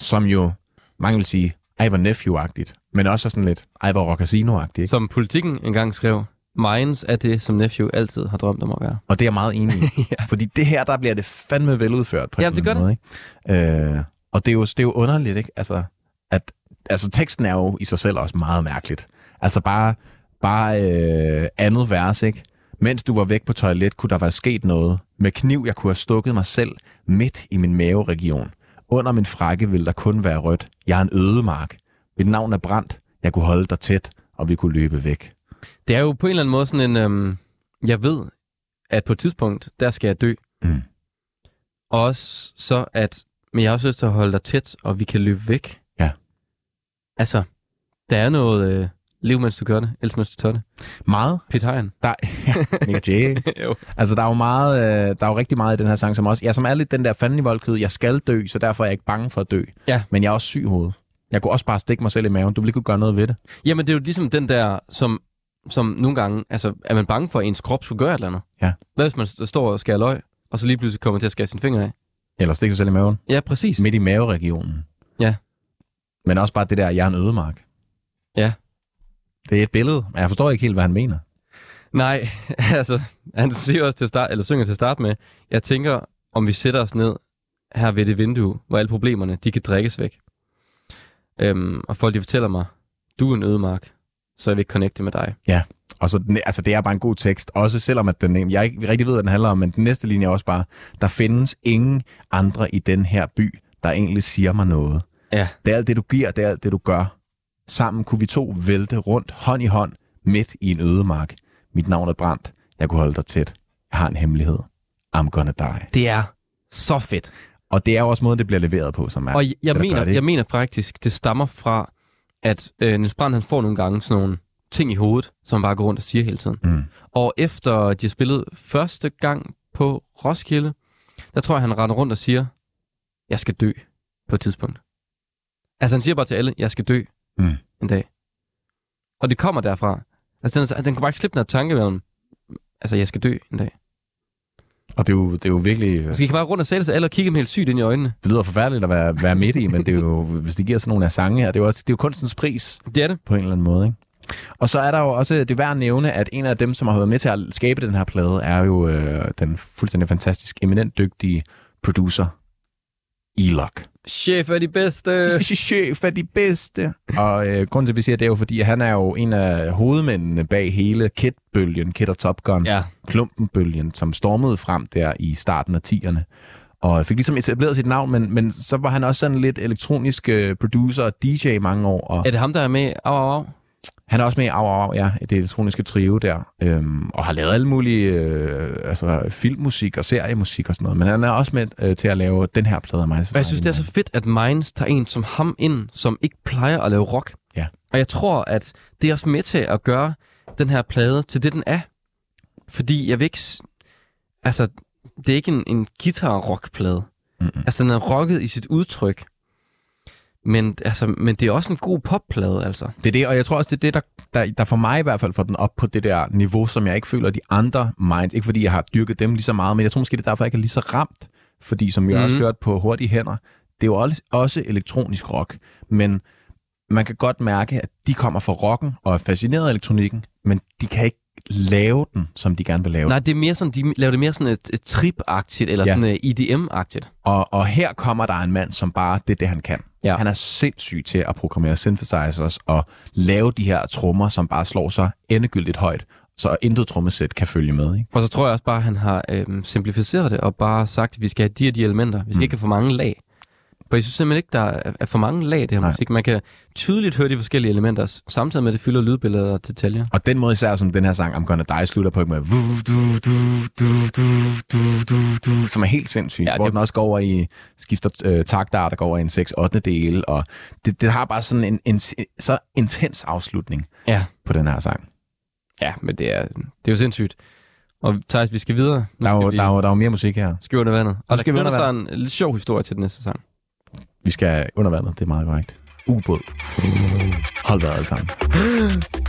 Som jo, mange vil sige, Ivor Nephew-agtigt. Men også sådan lidt Ivor Roccasino-agtigt. Som politikken engang skrev, Minds er det, som Nephew altid har drømt om at være. Og det er jeg meget enig i. *laughs* ja. Fordi det her, der bliver det fandme veludført på Ja, en det gør måde. Ikke? Øh, og det er, jo, det er jo underligt, ikke? Altså, at, altså, teksten er jo i sig selv også meget mærkeligt. Altså bare, bare øh, andet vers, ikke? Mens du var væk på toilet, kunne der være sket noget. Med kniv, jeg kunne have stukket mig selv midt i min maveregion. Under min frakke ville der kun være rødt. Jeg er en ødemark. Mit navn er brændt. Jeg kunne holde dig tæt, og vi kunne løbe væk. Det er jo på en eller anden måde sådan en... Øhm, jeg ved, at på et tidspunkt, der skal jeg dø. Mm. Og også så, at... Men jeg har også lyst til at holde dig tæt, og vi kan løbe væk. Ja. Altså, der er noget... Øh, lev mens du gør det, elsk mens du tør det. Meget. Peter Hein. Der, ja, Nick Jay, *laughs* jo. Altså, der er jo meget, øh, der er jo rigtig meget i den her sang, som også, ja, som er lidt den der fanden i voldkød, jeg skal dø, så derfor er jeg ikke bange for at dø. Ja. Men jeg er også syg i hovedet. Jeg kunne også bare stikke mig selv i maven. Du vil ikke kunne gøre noget ved det. Jamen, det er jo ligesom den der, som, som nogle gange... Altså, er man bange for, at ens krop skulle gøre et eller andet? Ja. Hvad hvis man st- står og skærer løg, og så lige pludselig kommer til at skære sine fingre af? Eller stikke sig selv i maven. Ja, præcis. Midt i maveregionen. Ja. Men også bare det der, jeg er en ødemark. Ja. Det er et billede, men jeg forstår ikke helt, hvad han mener. Nej, *laughs* altså, han siger også til at start, eller synger til at starte med, jeg tænker, om vi sætter os ned her ved det vindue, hvor alle problemerne, de kan drikkes væk. Øhm, og folk, de fortæller mig, du er en ødemark, så jeg vil connecte med dig. Og så, altså, det er bare en god tekst, også selvom at den, jeg ikke rigtig ved, hvad den handler om, men den næste linje er også bare, der findes ingen andre i den her by, der egentlig siger mig noget. Ja, Det er alt det, du giver, det er alt det, du gør. Sammen kunne vi to vælte rundt, hånd i hånd, midt i en ødemark. Mit navn er brændt. Jeg kunne holde dig tæt. Jeg har en hemmelighed. I'm gonna die. det er så fedt. Og det er jo også måden, det bliver leveret på, som er Og jeg, det, mener, det, jeg mener faktisk, det stammer fra, at øh, Niels Brandt, han får nogle gange sådan nogle ting i hovedet, som han bare går rundt og siger hele tiden. Mm. Og efter de har spillet første gang på Roskilde, der tror jeg, han render rundt og siger, jeg skal dø på et tidspunkt. Altså han siger bare til alle, jeg skal dø Mm. en dag. Og det kommer derfra. Altså den, den kan bare ikke slippe den her tanke mellem, altså jeg skal dø en dag. Og det er jo, det er jo virkelig... Altså I kan bare rundt og sætte til alle og kigge dem helt sygt ind i øjnene. Det lyder forfærdeligt at være, være midt i, men det er jo, hvis de giver sådan nogle af sange her, det er jo, også, det er jo kunstens pris Det er det. på en eller anden måde. Ikke? Og så er der jo også, det er værd at nævne, at en af dem, som har været med til at skabe den her plade, er jo øh, den fuldstændig fantastisk, eminent dygtige producer, Elok. Chef er de bedste. *laughs* Chef er de bedste. Og øh, grunden til, at vi siger det, er jo, fordi han er jo en af hovedmændene bag hele Kid-bølgen, Kid og Top Gun, Ja, klumpenbølgen, som stormede frem der i starten af 10'erne. og fik ligesom etableret sit navn, men, men så var han også sådan lidt elektronisk øh, producer og DJ i mange år, og Er det ham, der er med? Au, au, au. Han er også med i Au, Au, ja, det elektroniske trio der, øhm, og har lavet alle mulige øh, altså, filmmusik og seriemusik og sådan noget, men han er også med øh, til at lave den her plade af. Og jeg synes, det er så fedt, at Minds tager en som ham ind, som ikke plejer at lave rock. Ja. Og jeg tror, at det er også med til at gøre den her plade til det, den er. Fordi jeg vil ikke... Altså, det er ikke en, en guitar-rock-plade. Mm-mm. Altså, den er rocket i sit udtryk. Men, altså, men det er også en god popplade, altså. Det er det, og jeg tror også, det er det, der, der, der for mig i hvert fald får den op på det der niveau, som jeg ikke føler, de andre minds, ikke fordi jeg har dyrket dem lige så meget, men jeg tror måske, det er derfor, jeg ikke er lige så ramt, fordi som vi mm. også Mhm. hørt på Hurtige Hænder, det er jo også, også elektronisk rock, men man kan godt mærke, at de kommer fra rocken og er fascineret af elektronikken, men de kan ikke lave den, som de gerne vil lave. Nej, det er mere sådan, de laver det mere sådan et, et trip-agtigt, eller Ja. sådan et EDM-agtigt. Og, og her kommer der en mand, som bare, det er det, han kan. Ja. Han er sindssyg til at programmere synthesizers og lave de her trommer, som bare slår så endegyldigt højt, så intet trommesæt kan følge med. Ikke? Og så tror jeg også bare, at han har øhm, simplificeret det, og bare sagt, at vi skal have de og de elementer. Vi skal mm. ikke have for mange lag. For jeg synes simpelthen ikke, der er for mange lag i det her Nej. Musik. Man kan tydeligt høre de forskellige elementer, samtidig med, at det fylder lydbilleder og detaljer. Og den måde især, som den her sang, I'm Gonna Die, slutter på, med, som er helt sindssyg, ja, Ja, hvor det- den også går over i, skifter øh, takter, der går over i en 6 8 del, og det, det har bare sådan en, en, så intens afslutning Ja. på den her sang. Ja, men det er, det er jo sindssygt. Og Thijs, vi skal videre. Nu Der er, jo, vi der, er jo, der er jo mere musik her. skal under vandet. Og der skal vi under knytter sig en lidt sjov historie til den næste sang. Vi skal under vandet, det er meget korrekt. Ubåd. Hold vejret alle sammen. *gasps*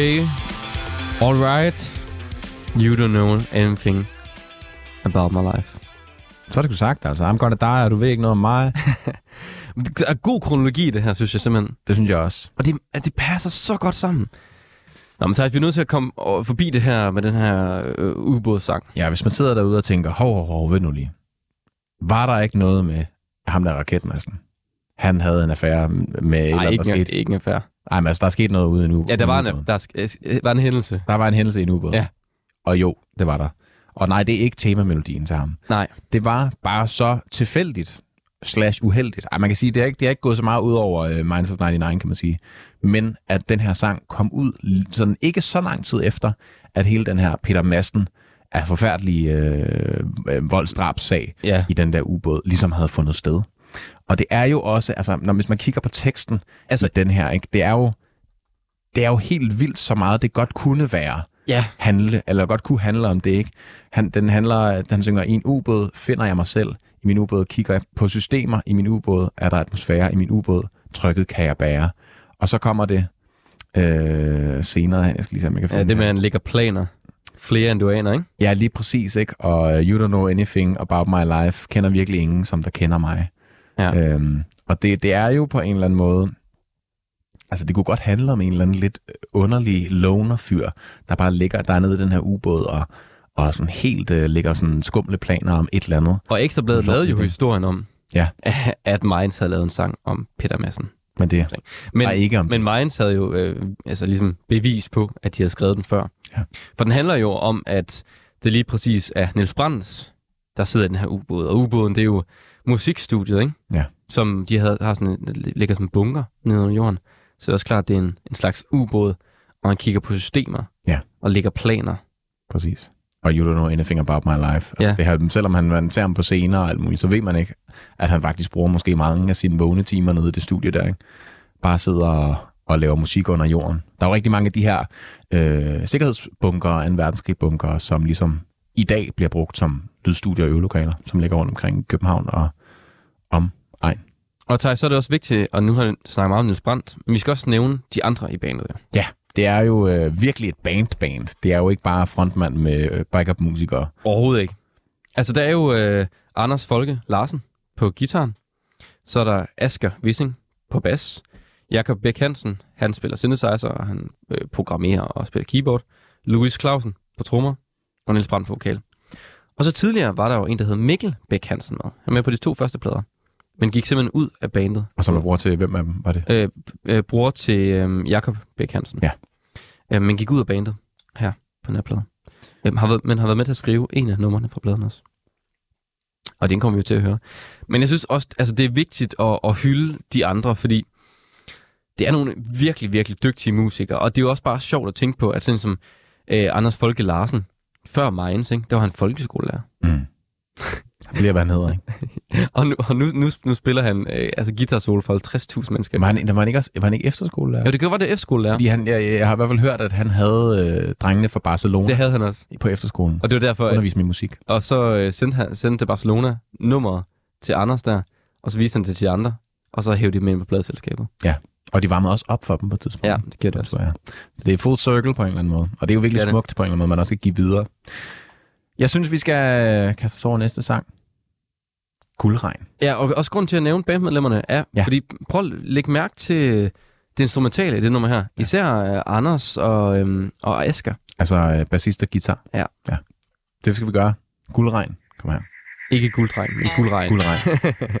Okay. All right. You don't know anything about my life. Så har du sagt, altså. I'm gonna die, og du ved ikke noget om mig. *laughs* Der er god kronologi i det her, synes jeg simpelthen. Det synes jeg også. Og det, at det passer så godt sammen. Nå, men er vi nødt til at komme forbi det her med den her øh, ubådssang. Ja, hvis man sidder derude og tænker, hov, hov, hov, ved nu lige. Var der ikke noget med ham der raketmassen? Han havde en affære med Nej, ikke, skete. ikke en affære. Ej, men altså, der er sket noget ude i en ubåd. Ja, der var en, der, sk- øh, var en hændelse. Der var en hændelse i en ubåd. Ja. Og jo, det var der. Og nej, det er ikke temamelodien til ham. Nej. Det var bare så tilfældigt slash uheldigt. Ej, man kan sige, det er ikke, det er ikke gået så meget ud over uh, Minds of 99, kan man sige. Men at den her sang kom ud sådan ikke så lang tid efter, at hele den her Peter Madsen af forfærdelige øh, øh, voldsdrabssag Ja. i den der ubåd, ligesom havde fundet sted. Og det er jo også, altså, når, hvis man kigger på teksten Altså- i den her, ikke, det er jo det er jo helt vildt så meget, det godt kunne være Ja. handle, eller godt kunne handle om det, ikke? Han, den handler, den synger, i en ubåd finder jeg mig selv. I min ubåd kigger jeg på systemer. I min ubåd er der atmosfære. I min ubåd trykket kan jeg bære. Og så kommer det øh, senere. Jeg skal lige se, om jeg kan ja, finde det med, at han lægger planer. Flere end du aner, ikke? Ja, lige præcis, ikke? Og You Don't Know Anything About My Life kender virkelig ingen, som der kender mig. Ja. Øhm, og det, det er jo på en eller anden måde... Altså, det kunne godt handle om en eller anden lidt underlig loner-fyr, der bare ligger der nede i den her ubåd og, og sådan helt øh, ligger sådan skumle planer om et eller andet. Og Ekstrabladet lavede jo historien om, Ja. at Minds havde lavet en sang om Peter Madsen. Men det Men, var ikke om men Minds havde jo øh, altså ligesom bevis på, at de havde skrevet den før. Ja. For den handler jo om, at det lige præcis er Niels Brands, der sidder i den her ubåd. Og ubåden, det er jo musikstudiet, ikke? Ja. Som de havde, har sådan, en- ligger som en bunker nede under jorden. Så det er også klart, at det er en, en slags ubåd, og han kigger på systemer Ja. og lægger planer. Præcis. Og You Don't Know Anything About My Life. Ja. Det her, selvom han, man ser ham på scener og alt muligt, så ved man ikke, at han faktisk bruger måske mange af sine vågne timer nede i det studie der. Ikke? Bare sidder og, og laver musik under jorden. Der er jo rigtig mange af de her øh, sikkerhedsbunker, en verdenskrigbunker, som ligesom i dag bliver brugt som lydstudier og øvelokaler, som ligger rundt omkring København og. Og Thaj, så er det også vigtigt, og nu har jeg snakket meget om Niels Brandt, men vi skal også nævne de andre i bandet. ja. Ja, det er jo øh, virkelig et band-band. Det er jo ikke bare frontmand med øh, backup-musikere. Overhovedet ikke. Altså, der er jo øh, Anders Folke Larsen på gitaren. Så er der Asger Wissing på bas. Jakob Bæk Hansen, han spiller synthesizer, og han øh, programmerer og spiller keyboard. Louis Clausen på trommer, og Niels Brandt på vokal. Og så tidligere var der jo en, der hed Mikkel Bæk Hansen med. Han er med på de to første plader. Men gik simpelthen ud af bandet. Og som man bruger til, hvem af dem var det? Øh, øh, bror til øh, Jakob Bæk Hansen. Ja. Øh, men gik ud af bandet her på den her plade. Øh, har været, men har været med til at skrive en af numrene fra pladen også. Og den kommer vi jo til at høre. Men jeg synes også, altså det er vigtigt at, at hylde de andre, fordi det er nogle virkelig, virkelig dygtige musikere. Og det er jo også bare sjovt at tænke på, at sådan som øh, Anders Folke Larsen, før Mainz, ikke, der var han folkeskolelærer. Mm. *laughs* Han bliver, hvad han hedder, ikke? *laughs* Og nu, og nu, nu, nu spiller han øh, altså guitar solo for 50.000 mennesker. Var han, var han ikke, også, var han ikke efterskolelærer? Jo, det kan være, det er F-skolelærer. Fordi han, jeg, jeg har i hvert fald hørt, at han havde øh, drengene fra Barcelona Det havde han også. på efterskolen. Og det var derfor, at, Undervist med musik. og så øh, sendte han sendte til Barcelona nummeret til Anders der, og så viste han det til de andre, og så hævde de dem ind på pladeselskabet. Og de varmede også op for dem på et tidspunkt. Ja, det gjorde det også. tror jeg. Så det er full circle på en eller anden måde. Og det er jo virkelig Det er det. smukt på en eller anden måde, man også skal give videre. Jeg synes, vi skal kaste os over næste sang. Guldregn. Ja, og også grund til at nævne bandmedlemmerne er, Ja. fordi prøv at lægge mærke til det instrumentale i det nummer her. Især øh, Anders og, øhm, og Asger. Altså øh, bassist og guitar. Ja. ja. Det skal vi gøre. Guldregn. Kom her. Ikke gulddreng, men guldregn. Guldregn. *laughs*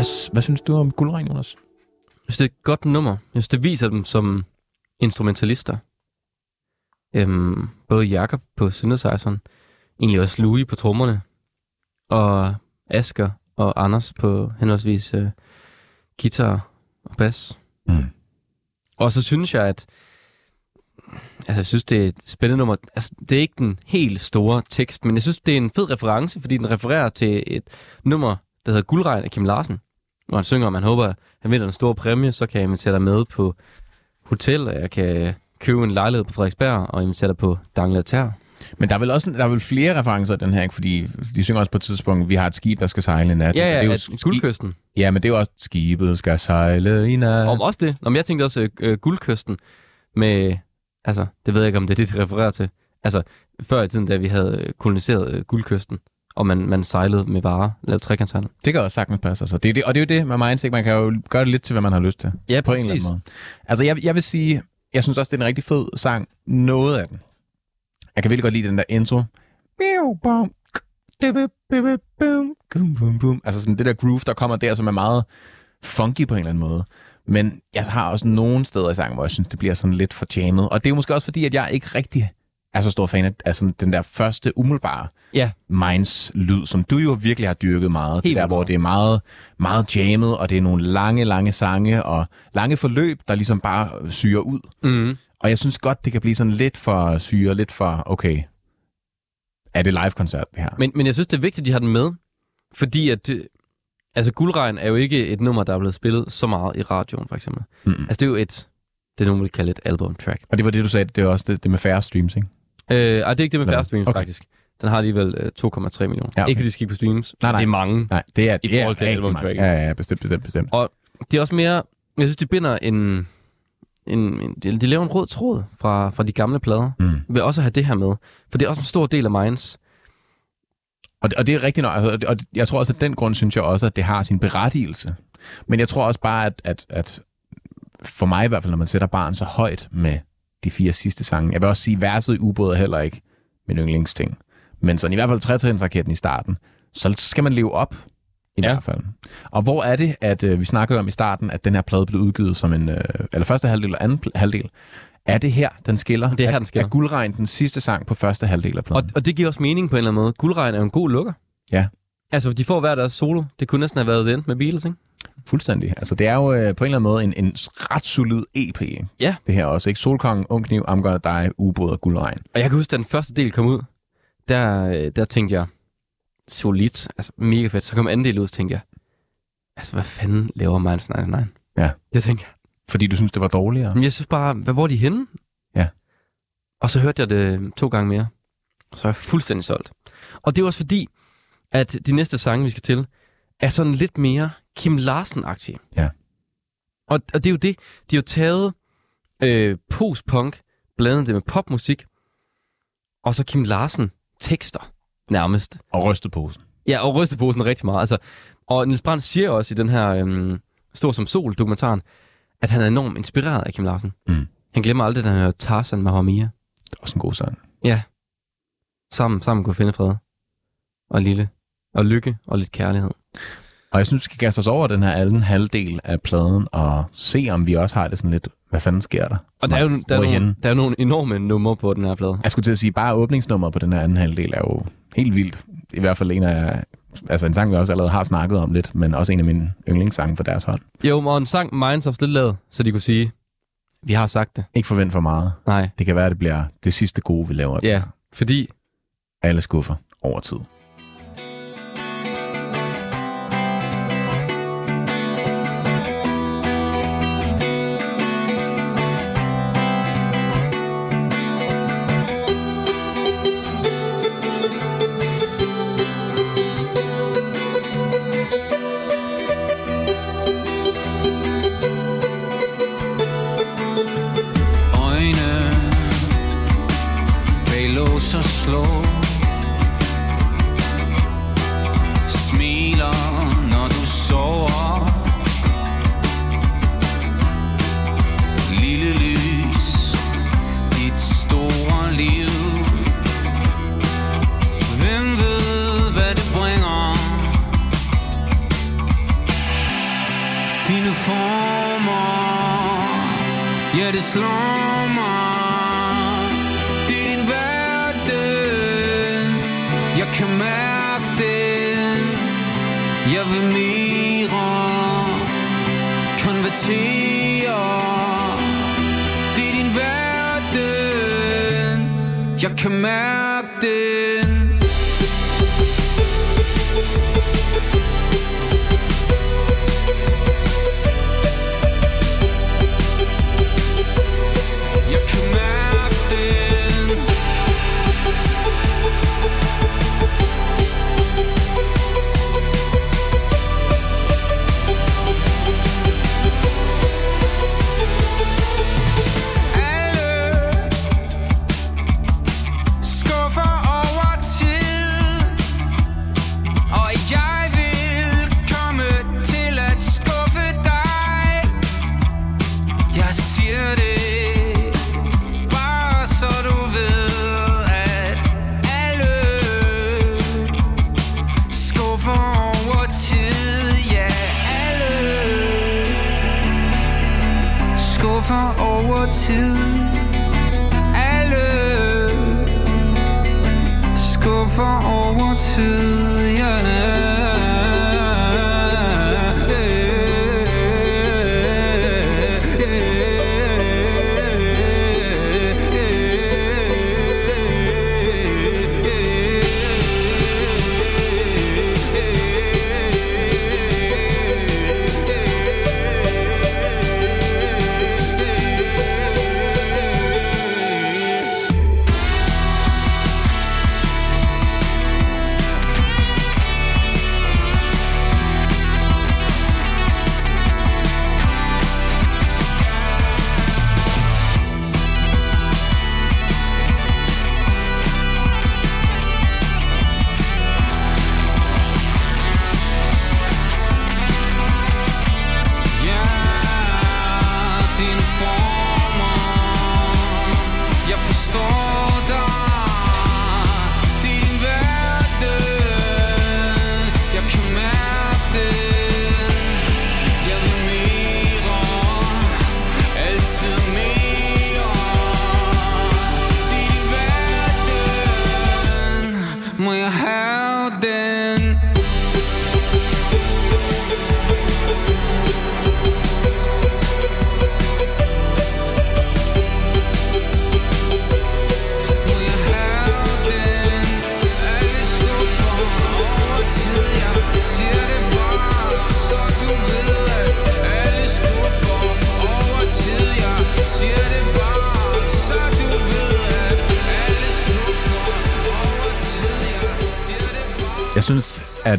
Hvad, hvad synes du om guldregn, Jonas? Jeg synes, det er et godt nummer. Jeg synes, det viser dem som instrumentalister. Øhm, både Jakob på synthesizeren, egentlig også Louis på trommerne, og Asker og Anders på henholdsvis øh, guitar og bas. Mm. Og så synes jeg, at altså, jeg synes, det er et spændende nummer. Altså, det er ikke den helt store tekst, men jeg synes, det er en fed reference, fordi den refererer til et nummer, der hedder Guldregn af Kim Larsen, hvor han synger, om han håber, at han vinder en stor præmie, så kan jeg invitere dig med på hotel, og jeg kan købe en lejlighed på Frederiksberg og invitere dig på Dangleterre. Men der er vel også der er vel flere referencer i den her, ikke? fordi de synger også på et tidspunkt, vi har et skib, der skal sejle i nat. Ja, det er ja, jo at ski- Guldkysten. Ja, men det er jo også, skibet skal sejle i nat. Om også det. Nå, men jeg tænkte også øh, Guldkysten med, altså, det ved jeg ikke, om det er det, de refererer til. Altså, før i tiden, da vi havde øh, koloniseret øh, Guldkysten, og man, man sejlede med varer, lavede trekantsejl. Det kan også sagtens passe. Altså. Det er det, og det er jo det med mindset. Man kan jo gøre det lidt til, hvad man har lyst til. Ja, På en eller anden måde. Altså, jeg, jeg vil sige, jeg synes også, det er en rigtig fed sang. Noget af den. Jeg kan virkelig godt lide den der intro. Altså sådan det der groove, der kommer der, som er meget funky på en eller anden måde. Men jeg har også nogle steder i sangen, hvor jeg synes, det bliver sådan lidt for jammet. Og det er måske også fordi, at jeg ikke rigtig er så stor fan af, sådan den der første umiddelbare Ja, Minds lyd, som du jo virkelig har dyrket meget. Helt det der, hvor det er meget, meget jammet, og det er nogle lange, lange sange, og lange forløb, der ligesom bare syrer ud. mm. Og jeg synes godt, det kan blive sådan lidt for syre, lidt for, okay, er det live-koncert, det her? men, men jeg synes, det er vigtigt, at de har den med, fordi at, øh, altså Guldregn er jo ikke et nummer, der er blevet spillet så meget i radioen, for eksempel. Mm-mm. Altså, det er jo et, det nogen vil kalde et album-track. Og det var det, du sagde, det er også det, det med færre streams, ikke? Øh, ej, det er ikke det med Eller- færre streams, okay. faktisk. Den har alligevel øh, 2,3 millioner. Ja, okay. Ikke fordi de skal på streams. Nej, nej. Det er mange. Nej, det er, I det er til rigtig mange. Ja, ja, bestemt, bestemt, bestemt. Og det er også mere, jeg synes, de binder en, en, en de, laver en rød tråd fra, fra de gamle plader. Mm. Ved også at have det her med. For det er også en stor del af Minds. Og, det- og det er rigtigt nok, altså, og- og jeg tror også, at den grund synes jeg også, at det har sin berettigelse. Men jeg tror også bare, at, at, at for mig i hvert fald, når man sætter barn så højt med de fire sidste sange, jeg vil også sige, verset i ubåd er heller ikke min yndlingsting. Men sådan i hvert fald trætrinsraketten i starten, så skal man leve op i Ja. hvert fald. Og hvor er det, at øh, vi snakkede om i starten, at den her plade blev udgivet som en, øh, eller første halvdel og anden halvdel. Er det her, den skiller? Det er her, Er- den skiller. Er Guldregn den sidste sang på første halvdel af pladen? Og, og det giver også mening på en eller anden måde. Guldregn er jo en god lukker. Ja. Altså, de får hver deres solo. Det kunne næsten have været det med Beatles, ikke? Fuldstændig. Altså, det er jo øh, på en eller anden måde en, en ret solid EP. Ja. Det her også, ikke? Solkongen, Ung Kniv, I'm Gonna Die, Ubåd og Guldregn. Og jeg kan huske, da den første del kom ud, der, øh, der tænkte jeg, solidt, altså mega fedt. Så kom anden del ud, så tænkte jeg, altså hvad fanden laver Minds 99? Ja. Det tænkte jeg. Fordi du synes, det var dårligere? Men jeg synes bare, hvad, hvor er de henne? Ja. Og så hørte jeg det to gange mere. Og så er jeg fuldstændig solgt. Og det er også fordi, at de næste sange, vi skal til, er sådan lidt mere Kim Larsen-agtige. Ja. Og, og det er jo det, de har jo taget øh, post-punk, blandet det med popmusik, og så Kim Larsen tekster nærmest. Og rysteposen. Ja, og rysteposen rigtig meget. Altså, og Niels Brandt siger også i den her øhm, Stor som Sol-dokumentaren, at han er enormt inspireret af Kim Larsen. Mm. Han glemmer aldrig, at han hører Tarzan Mahomia. Det er også en god sang. Ja. Sammen, sammen kunne finde fred. Og lille. Og lykke og lidt kærlighed. Og jeg synes, vi skal kaste os over den her anden halvdel af pladen og se, om vi også har det sådan lidt, hvad fanden sker der? Og der er jo der er nogle, der er nogle enorme numre på den her plade. Jeg skulle til at sige, bare åbningsnummeret på den her anden halvdel er jo helt vildt. I hvert fald en af, altså en sang, vi også allerede har snakket om lidt, men også en af mine yndlingssange for deres hånd. Jo, og en sang Minds of lidt lavet, så de kunne sige, vi har sagt det. Ikke forvent for meget. Nej, Det kan være, at det bliver det sidste gode, vi laver. ja, fordi Alle skuffer over tid. Over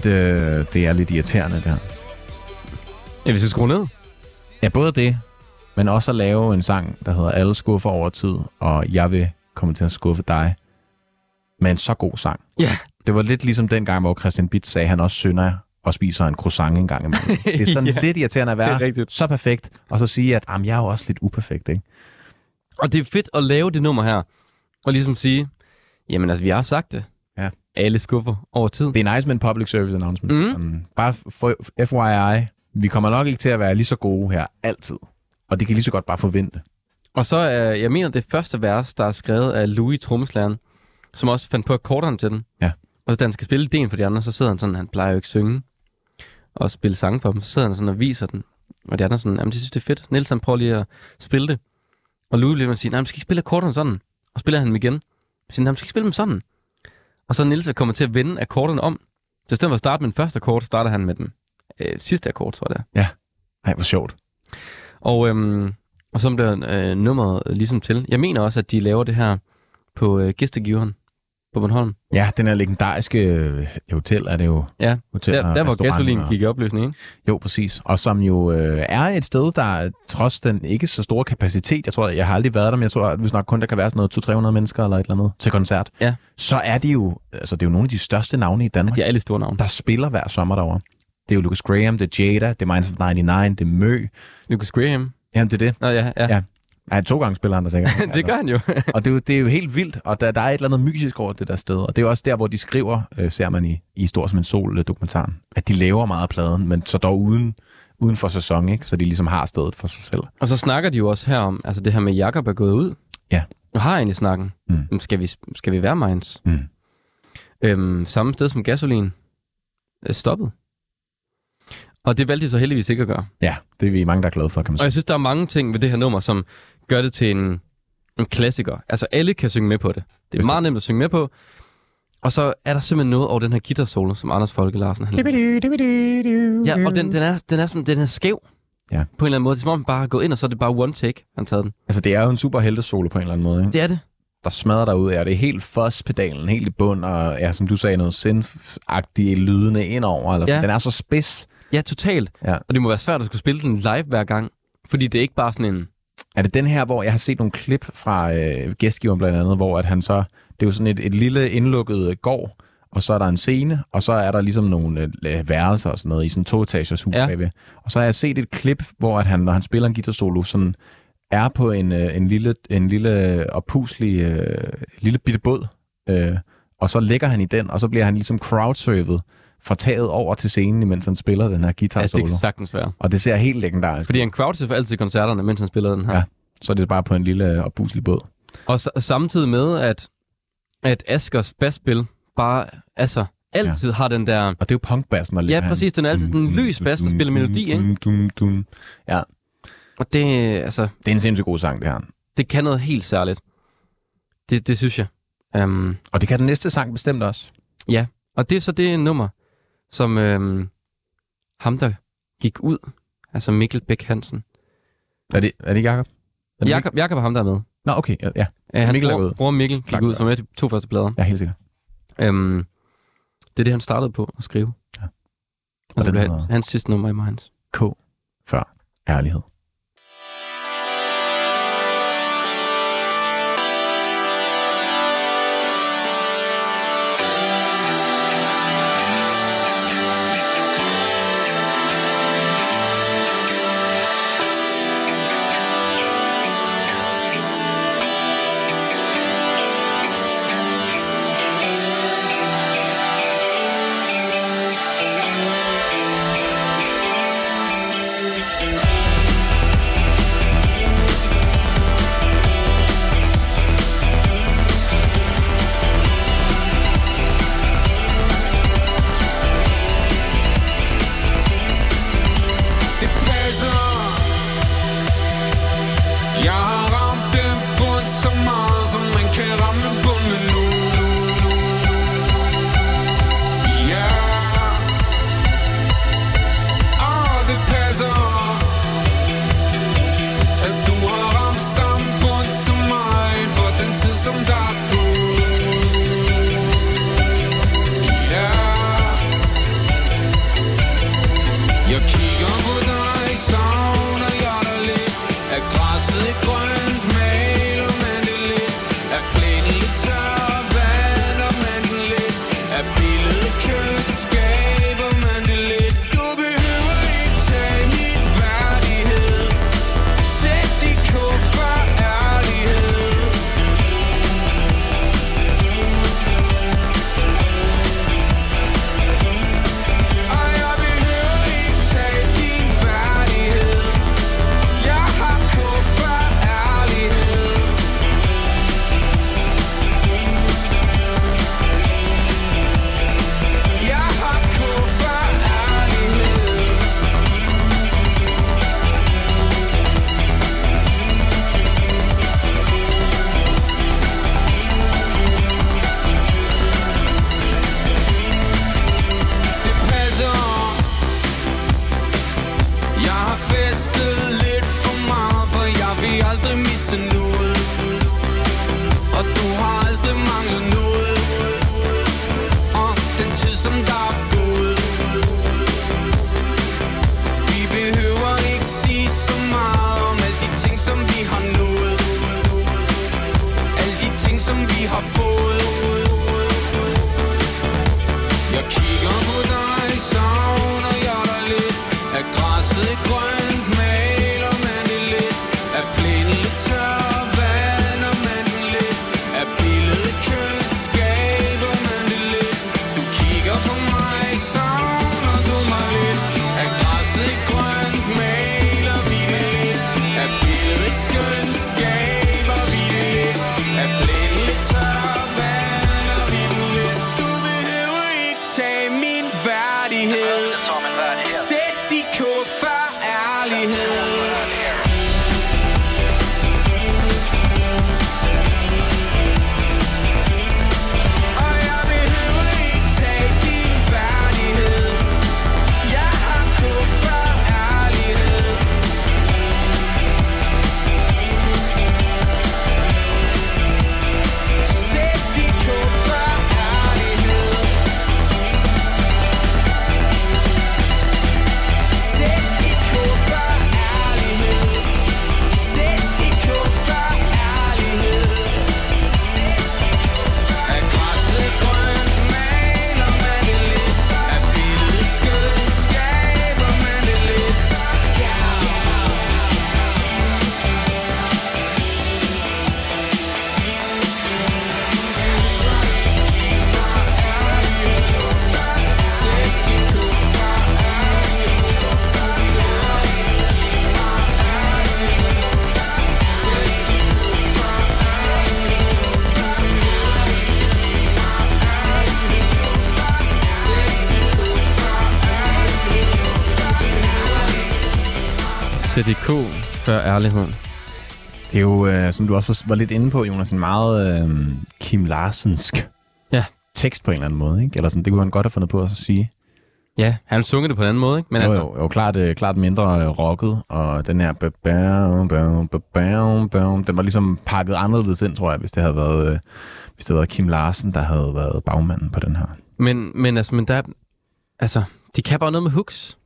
at øh, det er lidt irriterende, det her. ja, vi skal skrue ned. Ja, både det, men også at lave en sang, der hedder Alle skuffer over tid, og jeg vil komme til at skuffe dig med en så god sang. Ja, Det var lidt ligesom den gang, hvor Christian Bitz sagde, at han også synder og spiser en croissant en gang imellem. *laughs* Det er sådan Ja, lidt irriterende at være så perfekt, og så sige, at jamen, jeg er jo også lidt uperfekt, ikke? og det er fedt at lave det nummer her, Og ligesom sige, jamen altså, vi har sagt det. Alle skuffer over tid. Det er nice med en public service announcement. Mhm. Sådan, bare for FYI, vi kommer nok ikke til at være lige så gode her altid. Og det kan lige så godt bare forvente. Og så, øh, jeg mener, det første vers, der er skrevet af Louis Trommeslæren, som også fandt på akkorderne til den. Ja. Og så da han skal spille ideen for de andre, så sidder han sådan, han plejer jo ikke synge og spille sange for dem, så sidder han sådan og viser den. Og de andre sådan, jamen de synes, det er fedt. Niels han prøver lige at spille det. Og Louis bliver at sige, nej, man skal ikke spille akkorderne sådan. Og spiller han dem igen. Jeg siger, nej, man skal ikke spille dem sådan. Og så Niels er kommet til at vende akkorderne om. Så i stedet for at starte med den første akkord, starter han med den øh, sidste akkord, tror jeg det er. Ej, hvor sjovt. Og, øhm, og så bliver øh, nummeret ligesom til. Jeg mener også, at de laver det her på øh, gæstegiveren på Bornholm. Ja, den her legendariske øh, hotel er det jo. Ja, Hotel der, der hvor restaurant gasolin og- gik i opløsning, ikke? Jo, præcis. Og som jo øh, er et sted, der trods den ikke så store kapacitet, jeg tror, jeg har aldrig været der, men jeg tror, at hvis nok kun der kan være sådan noget 200-300 mennesker eller et eller andet til koncert, Ja. så er de jo, altså det er jo nogle af de største navne i Danmark, De er alle store navne. der spiller hver sommer derovre. Det er jo Lucas Graham, det er Jada, det er Minds of 99, det er Mø. Lucas Graham. Jamen, det er det. Nå ja, ja. Ja. Ja. To gange spiller han der sikkert. *laughs* det gør han jo. Og det er, jo, det er jo helt vildt, og der, der er et eller andet mysisk over det der sted. Og det er jo også der, hvor de skriver, øh, ser man i, i Stor som en sol-dokumentaren, at de laver meget af pladen, men så dog uden, uden for sæson, ikke? så de ligesom har stedet for sig selv. og så snakker de jo også her om, altså det her med Jakob er gået ud. Ja. Og har egentlig snakken. Mm. Skal, vi, skal vi være Minds? Mm. Øhm, samme sted som gasolin. Er stoppet. Og det valgte de så heldigvis ikke at gøre. Ja, det er vi mange, der er glade for, kan man Og sige. jeg synes, der er mange ting ved det her nummer, som gør det til en, en klassiker. Altså, alle kan synge med på det. Det er meget nemt at synge med på. Og så er der simpelthen noget over den her guitar solo, som Anders Folke Larsen han Ja, og den, den, er, den, er, sådan, den er skæv. Ja. På en eller anden måde. Det er som om, han bare har gået ind, og så er det bare one take, han taget den. Altså, det er jo en super heltesolo på en eller anden måde, ikke? Det er det. der smadrer dig ud af. Det er helt fuzz-pedalen, helt i bund, og ja, som du sagde, noget synth-agtige lydende indover. Eller sådan. Ja. Den er så spids. Ja, totalt. Ja. Og det må være svært at skulle spille den live hver gang. Fordi det er ikke bare sådan en... Er det den her, hvor jeg har set nogle klip fra øh, gæstgiveren blandt andet, hvor at han så, det er jo sådan et, et lille indlukket øh, gård, og så er der en scene, og så er der ligesom nogle øh, værelser og sådan noget i sådan en to-etagers hus Ja. ja. bagved. Og så har jeg set et klip, hvor at han, når han spiller en guitar solo, sådan er på en, øh, en lille, en lille oppuslig, øh, lille bitte båd, øh, og så ligger han i den, og så bliver han ligesom crowdsurfet fra taget over til scenen, mens han spiller den her guitar Ja, det solo. kan sagtens være. Og det ser helt legendarisk Fordi han crowdsurfer altid koncerterne, mens han spiller den her. Ja. Så er det bare på en lille øh, oppuslig båd. Og samtidig med, at, at Askers basspil bare, altså, altid ja. har den der... Og det er jo punkbassen, der ligger Ja, præcis. Den er altid den lys bas, der spiller melodi, ikke? Dum, dum. Ja, Og det, altså, det er en sindssygt god sang, det her. det kan noget helt særligt. Det, det synes jeg. Um, Og det kan den næste sang bestemt også. ja, og det er så det nummer, som øhm, ham, der gik ud, altså Mikkel Bæk Hansen. Er det, er det Jacob? Er det Jakob, Jakob er ham, der er med. Nå, okay. Ja, ja. Uh, hans Mikkel er bror, ud. bror Mikkel gik Klart, ud, ja. som er de to første plader. ja helt sikkert. Um, det er det, han startede på at skrive. Ja. Og så den blev hedder- hans sidste nummer i Minds. K før ærlighed. Sæt i K før ærligheden. Det er jo, øh, som du også var lidt inde på, Jonas, en meget øh, Kim Larsensk Ja. tekst på en eller anden måde. Ikke? Eller sådan, det kunne han godt have fundet på at sige. Ja, han sunget det på en anden måde, ikke? Men jo, altså, jo, jo, klart, øh, klart mindre øh, rocket, og den her den var ligesom pakket anderledes ind, tror jeg, hvis det havde været, øh, hvis det havde været Kim Larsen, der havde været bagmanden på den her. men, men, altså, men der, altså, de kan bare noget med hooks.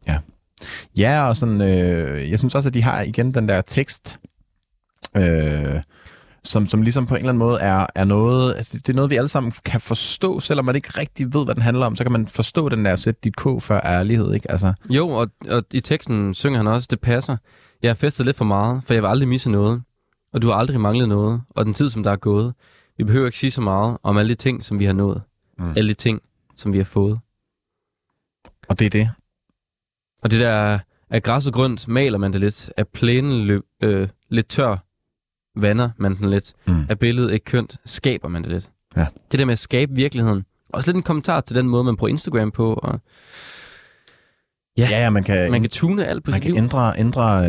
Ja, og sådan, øh, jeg synes også, at de har igen den der tekst, øh, som, som ligesom på en eller anden måde er, er noget, altså det er noget, vi alle sammen kan forstå, selvom man ikke rigtig ved, hvad den handler om, så kan man forstå den der, sæt dit K for ærlighed, ikke? Altså, Jo, og, og i teksten synger han også, det passer. Jeg har festet lidt for meget, for jeg vil aldrig misse noget. Og du har aldrig manglet noget. Og den tid, som der er gået. Vi behøver ikke sige så meget om alle de ting, som vi har nået. Mm. Mm. Alle de ting, som vi har fået. og det er det. Og det der, er græsset grønt, maler man det lidt. Er plænen løb, øh, lidt tør, vander man den lidt. Mm. Er billedet ikke kønt, skaber man det lidt. Ja. Det der med at skabe virkeligheden. Også lidt en kommentar til den måde, man bruger Instagram på. Og Ja. Ja, ja, man kan, man kan tune alt på man kan liv. ændre, ændre,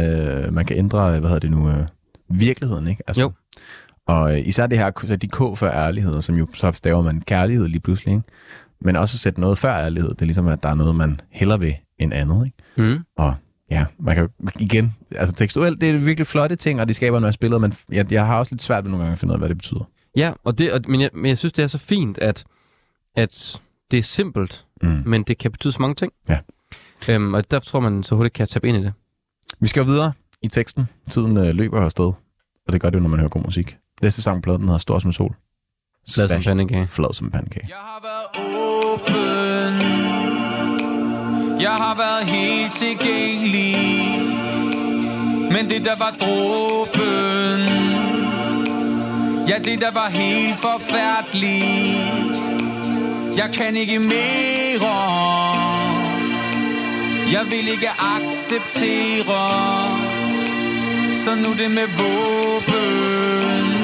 øh, man kan ændre, hvad hedder det nu, øh, virkeligheden, ikke? Altså, Jo. Og især det her, så de K for ærlighed, som jo så staver man kærlighed lige pludselig, ikke? Men også at sætte noget før ærlighed, det er ligesom, at der er noget, man hellere vil end andet, ikke? Mm. Og ja, man kan igen, altså tekstuelt, det er virkelig flotte ting, og de skaber noget spillet, men jeg, jeg har også lidt svært ved nogle gange at finde ud af, hvad det betyder. Ja, og det, og, men, jeg, men jeg synes, det er så fint, at, at det er simpelt, Mm. men det kan betyde så mange ting. Ja. Øhm, og derfor tror man så hurtigt kan tabe ind i det. Vi skal jo videre i teksten. Tiden øh, løber afsted, og det gør det jo, når man hører god musik. Næste sang på pladen, hedder Stor som en sol. Flad som pandekage. Flad som pandekage. Jeg har været åben. Jeg har været helt tilgængelig. Men det der var dråben. Ja, det der var helt forfærdeligt. Jeg kan ikke mere. Jeg vil ikke acceptere. Så nu det med våben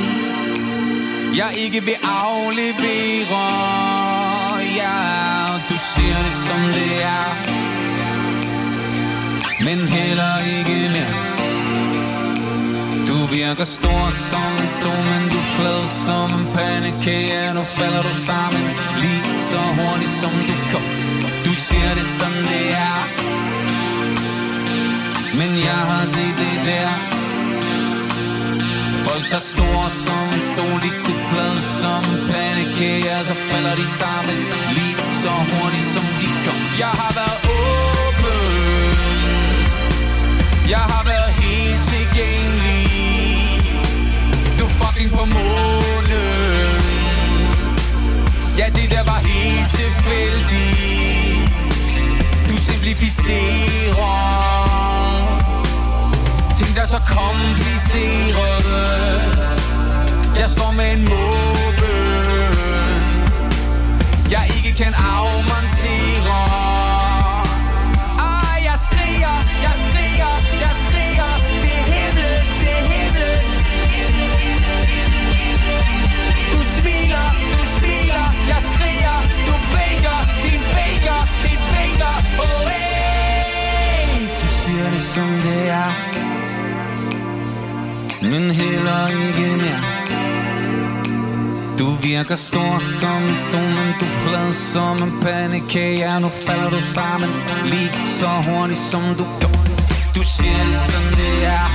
jeg ikke vil aflevere. Ja, du siger det som det er. Men heller ikke mere. Du virker stor som en sol Men du flad som en pandekage. Ja, nu falder du sammen Lige så hurtigt som du kom. Du siger det som det er. Men jeg har set det der. Folk der står som sol, de til flad som pandekager så falder de sammen lige så hurtigt som de kom Jeg har været åben. Jeg har været helt tilgængelig. Du fucking på månen. Ja, det der var helt tilfældigt. Du simplificerer er så komplicerede Jeg står med en måbe. Jeg ikke kan afmontere. Ah, jeg skriger, jeg skriger, jeg skriger Til himlen, til himlen Du smiler, du smiler Jeg skriger, du faker Din faker, din faker. Oh, hey. Du siger det som det er men heller ikke mere. Du virker stor som en solen, du flad som en pandekage. Ja, nu falder du sammen lige så hurtigt som du går Du siger det som det er.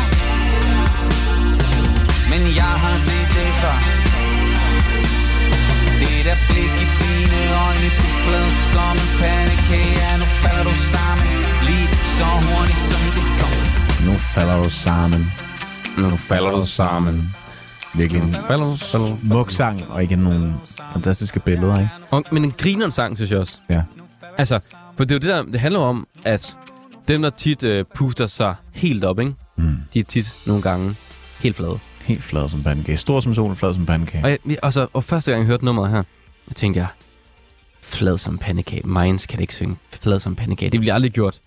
Men jeg har set det før. Det der blik i dine øjne. Du flad som en pandekage. Ja, nu falder du sammen lige så hurtigt som du går Nu falder du sammen. Nu falder du sammen. Virkelig en smuk sang, og igen nogle fantastiske billeder, ikke? Og, men en grineren sang, synes jeg også. Ja. Altså, for det er jo det der, det handler om, at dem, der tit øh, puster sig helt op, ikke? Mm. de er tit nogle gange helt flade. Helt flad som pandekage. Stor som sol, flad som pandekage. Og, jeg, altså, og første gang jeg hørte nummeret her, jeg tænkte jeg, flad som pandekage. Minds kan det ikke synge. Flad som pandekage. Det ville jeg aldrig gjort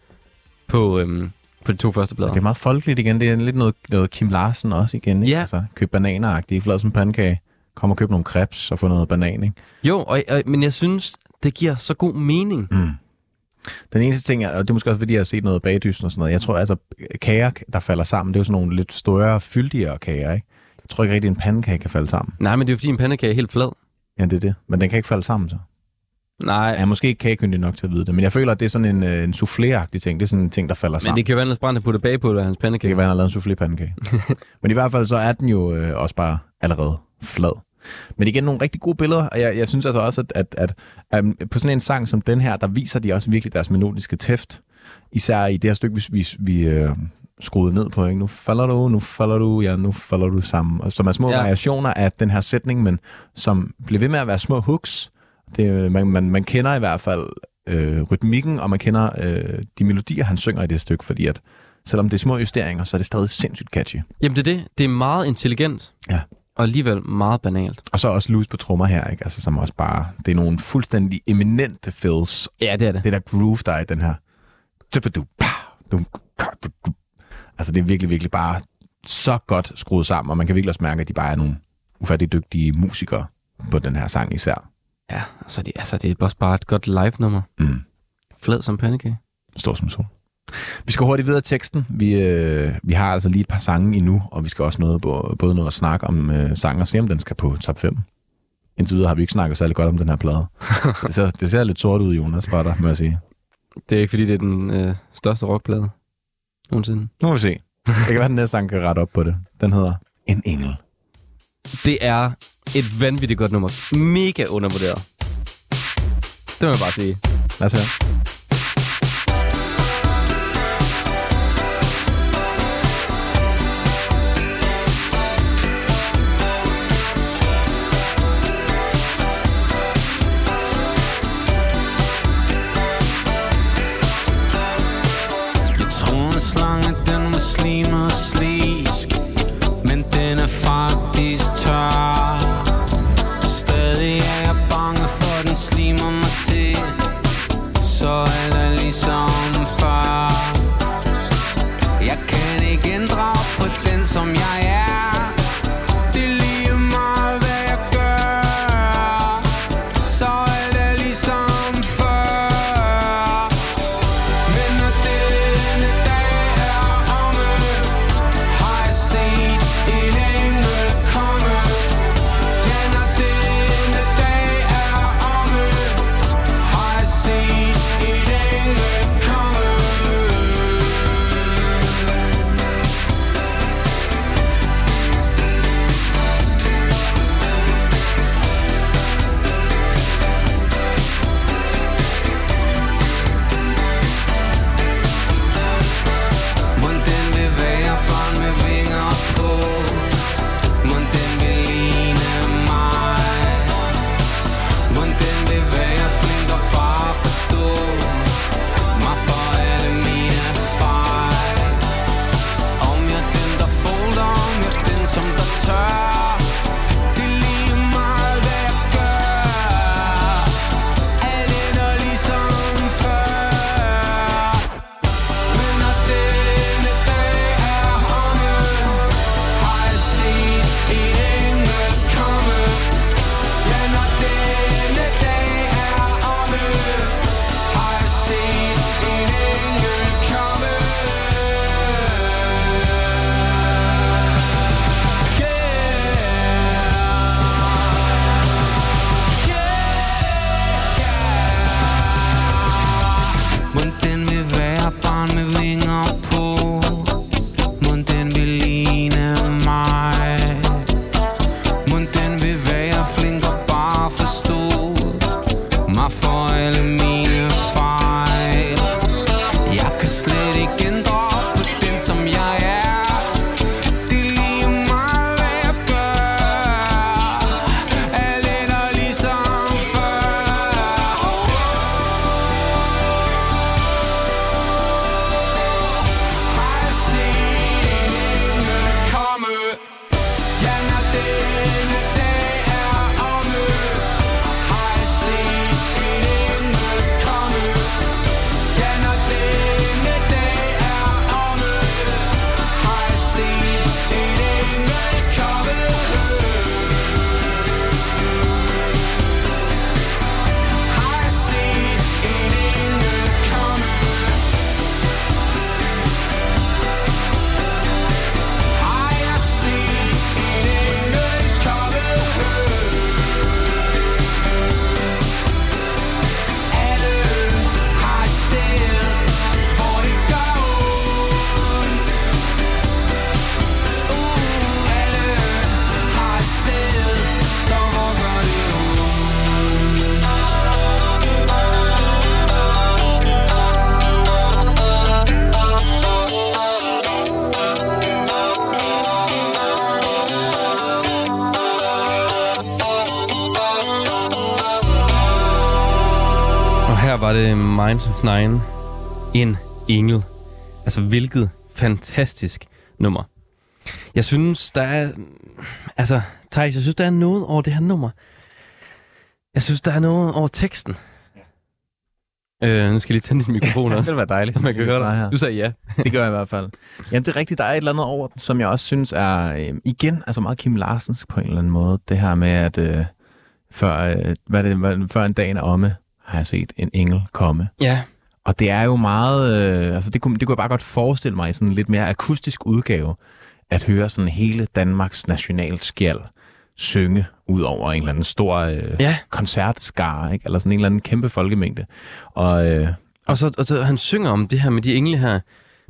på, øhm, på de to første plader. Det er meget folkeligt igen. Det er lidt noget, noget Kim Larsen også igen, ikke? Ja. Altså, køb bananer flad som pandekage. Kom og køb nogle crepes og få noget banan, ikke? Jo, og, og, men jeg synes, det giver så god mening. Mm. Den eneste ting, og det er måske også fordi, jeg har set noget bagdysten og sådan noget, jeg tror altså, kager, der falder sammen, det er jo sådan nogle lidt større, fyldigere kager, ikke? Jeg tror ikke rigtig, en pandekage kan falde sammen. Nej, men det er jo fordi, en pandekage er helt flad. Ja, det er det. Men den kan ikke falde sammen, så. Nej, Jeg er måske ikke kagekyndig nok til at vide det, men jeg føler, at det er sådan en, øh, en soufflé-agtig ting. Det er sådan en ting, der falder men sammen. det kan være, at Brandt har på det, hans Det pandekage. kan være, at han har lavet en soufflé-pandekage. *laughs* Men i hvert fald så er den jo øh, også bare allerede flad. Men igen, nogle rigtig gode billeder, og jeg, jeg synes altså også, at, at, at um, på sådan en sang som den her, der viser de også virkelig deres melodiske tæft. Især i det her stykke, hvis vi, vi øh, skruede ned på, ikke? nu falder du, nu falder du, ja, nu falder du sammen. Og som er små ja. variationer af den her sætning, men som bliver ved med at være små hooks. Det, øh, man, man, man kender i hvert fald øh, rytmikken, og man kender øh, de melodier, han synger i det stykke, fordi at selvom det er små justeringer, så er det stadig sindssygt catchy. Jamen det er det. Det er meget intelligent. Ja. Og alligevel meget banalt. Og så også loose på trommer her, ikke? Altså, som også bare... Det er nogle fuldstændig eminente fills. Ja, det er det. Det der groove, der er i den her... Altså, det er virkelig, virkelig bare så godt skruet sammen, og man kan virkelig også mærke, at de bare er nogle ufattelig dygtige musikere på den her sang især. Ja, altså det, altså det er også bare et godt live-nummer. Mm. Flad som pandekage. Stor som sol. Vi skal hurtigt videre teksten. Vi, øh, vi har altså lige et par sange endnu, og vi skal også noget, både, både noget at snakke om øh, sangen og se, om den skal på top 5. Indtil videre har vi ikke snakket særlig godt om den her plade. *laughs* det, ser, det ser lidt sort ud, Jonas, var der, må jeg sige. Det er ikke fordi, det er den øh, største rockplade nogensinde. Nu må vi se. Det kan være, at den næste sang kan rette op på det. Den hedder En Engel. Det er et vanvittigt godt nummer. Mega undervurderet. Det må jeg bare sige. Lad os høre. Of Nine. En engel. Altså, hvilket fantastisk nummer. Jeg synes, der er... Altså, Thijs, jeg synes, der er noget over det her nummer. Jeg synes, der er noget over teksten. Øh, nu skal jeg lige tænde din mikrofon *laughs* det også. ville være dejligt. så man kan høre dig. her. Du sagde ja. *laughs* Det gør jeg i hvert fald. Jamen, det er rigtigt. Der er et eller andet over den, som jeg også synes er, øh, igen, altså meget Kim Larsens på en eller anden måde. Det her med, at øh, før, øh, hvad det, hvad, før en dag er omme, har jeg set en engel komme. Ja. Og det er jo meget, øh, altså det kunne, det kunne jeg bare godt forestille mig i sådan en lidt mere akustisk udgave, at høre sådan hele Danmarks nationalskjald synge ud over en eller anden stor øh, Ja. koncertskare, ikke? eller sådan en eller anden kæmpe folkemængde. Og øh, Og så, og så han synger om det her med de engle her.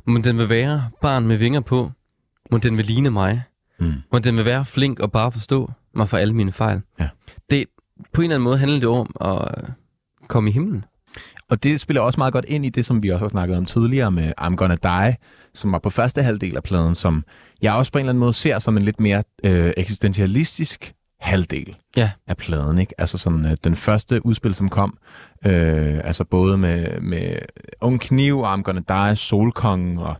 Må den vil være barn med vinger på. Må den vil ligne mig. Mm. Må den vil være flink og bare forstå mig for alle mine fejl. Ja. Det, på en eller anden måde handler det om at komme i himlen. Og det spiller også meget godt ind i det, som vi også har snakket om tidligere med I'm Gonna Die, som var på første halvdel af pladen, som jeg også på en eller anden måde ser som en lidt mere øh, eksistentialistisk halvdel Ja. af pladen. Ikke? Altså sådan øh, den første udspil, som kom, øh, altså både med, med Ung Kniv og I'm Gonna Die, Solkongen og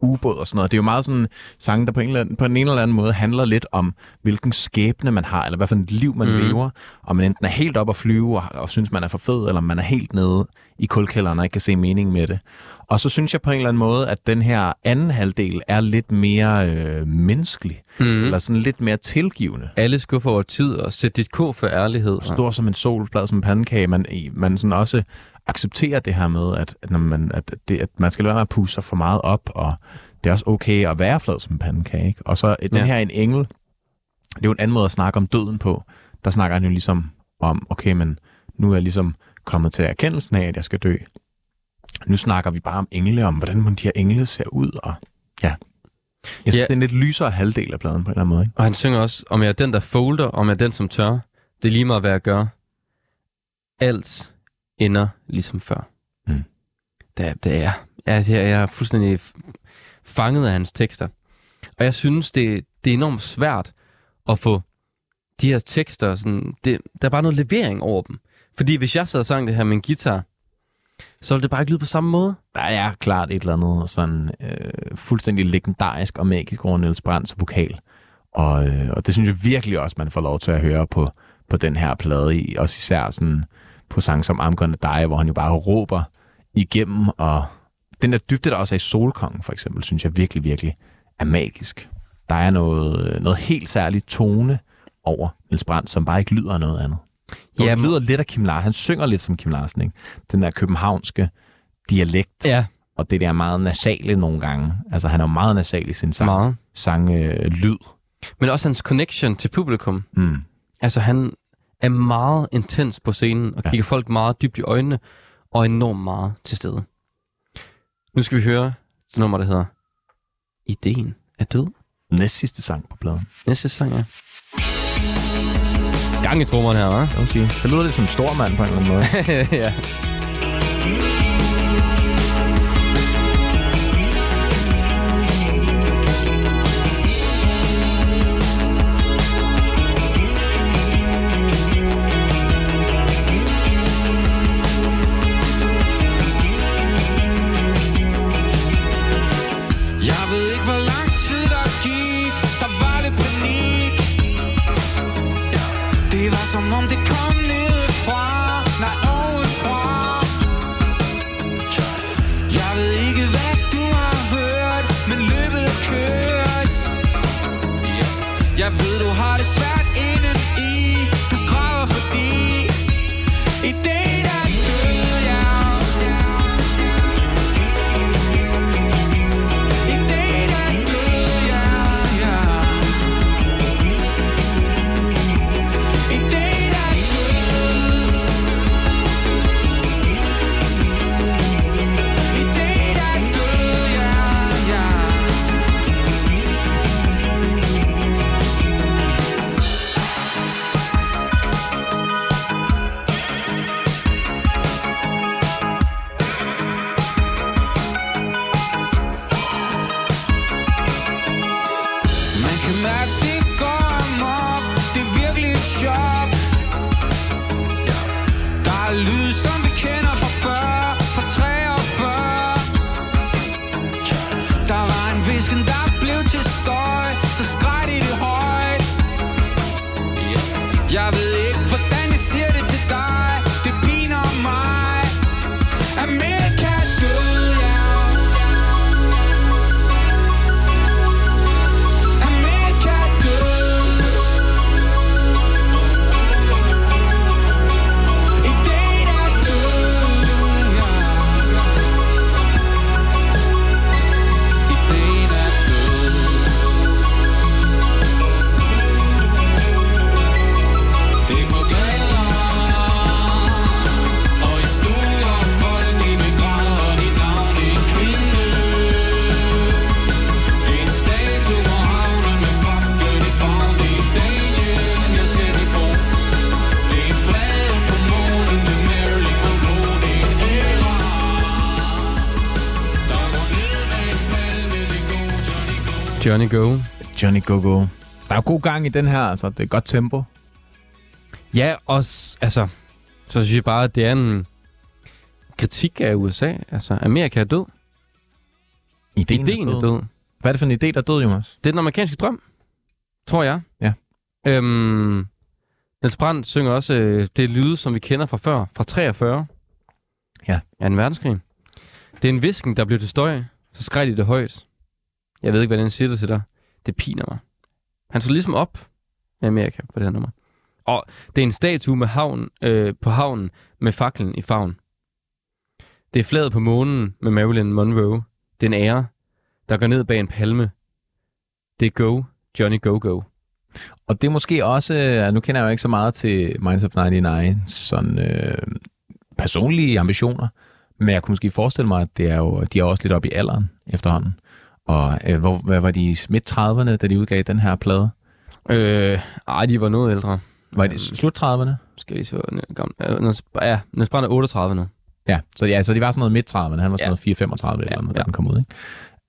ubåd og sådan noget. Det er jo meget sådan sange, der på en, eller anden, på en eller anden måde handler lidt om, hvilken skæbne man har, eller hvad for et liv man mm. lever. Og man enten er helt op at flyve og, og synes, man er for fed, eller man er helt nede i kulkælderen og ikke kan se mening med det. Og så synes jeg på en eller anden måde, at den her anden halvdel er lidt mere øh, menneskelig, Mm. eller sådan lidt mere tilgivende. Alle skuffer over tid og sæt dit k for ærlighed. Stor som en sol, som en pandekage. Man, man sådan også accepterer det her med, at, at, når man, at, det, at man skal lade være med at pusse sig for meget op, og det er også okay at være flad som en pandekage. Ikke? Og så den Ja. her en engel, det er jo en anden måde at snakke om døden på. Der snakker han jo ligesom om, okay, men nu er jeg ligesom kommet til erkendelsen af, at jeg skal dø. Nu snakker vi bare om engle, om hvordan de her engle ser ud, og ja. Jeg synes, Ja. det er en lidt lysere halvdel af pladen på en eller anden måde. Ikke? Og han synger også, om jeg er den, der folder, om jeg er den, som tør. Det er lige meget, hvad jeg gør. Alt ender ligesom før. Mm. Det, det er, jeg, jeg, jeg er fuldstændig fanget af hans tekster. Og jeg synes, det, det er enormt svært at få de her tekster, sådan, det, der er bare noget levering over dem. Fordi hvis jeg sad og sang det her med en guitar, så ville det bare ikke lyde på samme måde. der er klart et eller andet sådan øh, fuldstændig legendarisk og magisk over Niels Brands vokal. Og, øh, og det synes jeg virkelig også, man får lov til at høre på, på den her plade. I, også især sådan på sange som I'm Gonna Die, hvor han jo bare råber igennem. Og den der dybde, der også er i Solkongen for eksempel, synes jeg virkelig, virkelig er magisk. Der er noget, noget helt særligt tone over Niels Brandt, som bare ikke lyder noget andet. Jo, Ja, det lyder lidt af Kim Larsen. Han synger lidt som Kim Larsen, ikke? Den der københavnske dialekt Ja, og det der meget nasale nogle gange. Altså, han er jo meget nasal i sin sang, meget. sang øh, lyd. Men også hans connection til publikum. Mm. Altså, han er meget intens på scenen og Ja. kigger folk meget dybt i øjnene og enormt meget til stede. Nu skal vi høre et nummer, der hedder Ideen er død. Næst sidste sang på pladen. Næste sang er... Gang i trommerne her, hva'? Okay. Det lyder lidt som Stormand på en eller anden måde. *laughs* ja. Johnny Go Johnny Go. Go-Go. Der er jo god gang i den her, altså. Det er godt tempo. Ja, også, altså, så synes jeg bare, at det er en kritik af USA. Altså, Amerika er død. Ideen, Ideen er død. Hvad er det for en idé, der er død, Jonas? Det er den amerikanske drøm, tror jeg. Ja. Øhm, Niels Brandt synger også øh, det lyde, som vi kender fra før, fra 43. Ja. Ja, en verdenskrig. Det er en visken, der blev til støj, så skreg de det højt. Jeg ved ikke, hvordan han siger det til dig. Det piner mig. Han så ligesom op med Amerika på det her nummer. Og det er en statue med havn, øh, på havnen med faklen i favn. Det er flaget på månen med Marilyn Monroe. Det er en ære, der går ned bag en palme. Det er Go, Johnny Go Go. Og det er måske også, øh, nu kender jeg jo ikke så meget til Minds of 99, sådan øh, personlige ambitioner, men jeg kunne måske forestille mig, at det er jo, de er også lidt oppe i alderen efterhånden. Og øh, hvor, hvad var de midt 30'erne, da de udgav den her plade? Øh, ej, de var noget ældre. Var det slut 30'erne? Skal vi se, hvor den er gammel. Ja, Niels- Brandt er 38 nu. Ja, så, ja, så de var sådan noget midt 30'erne. Han var sådan Ja. noget 4-35 eller Ja, noget, da ja. den kom ud. Ikke?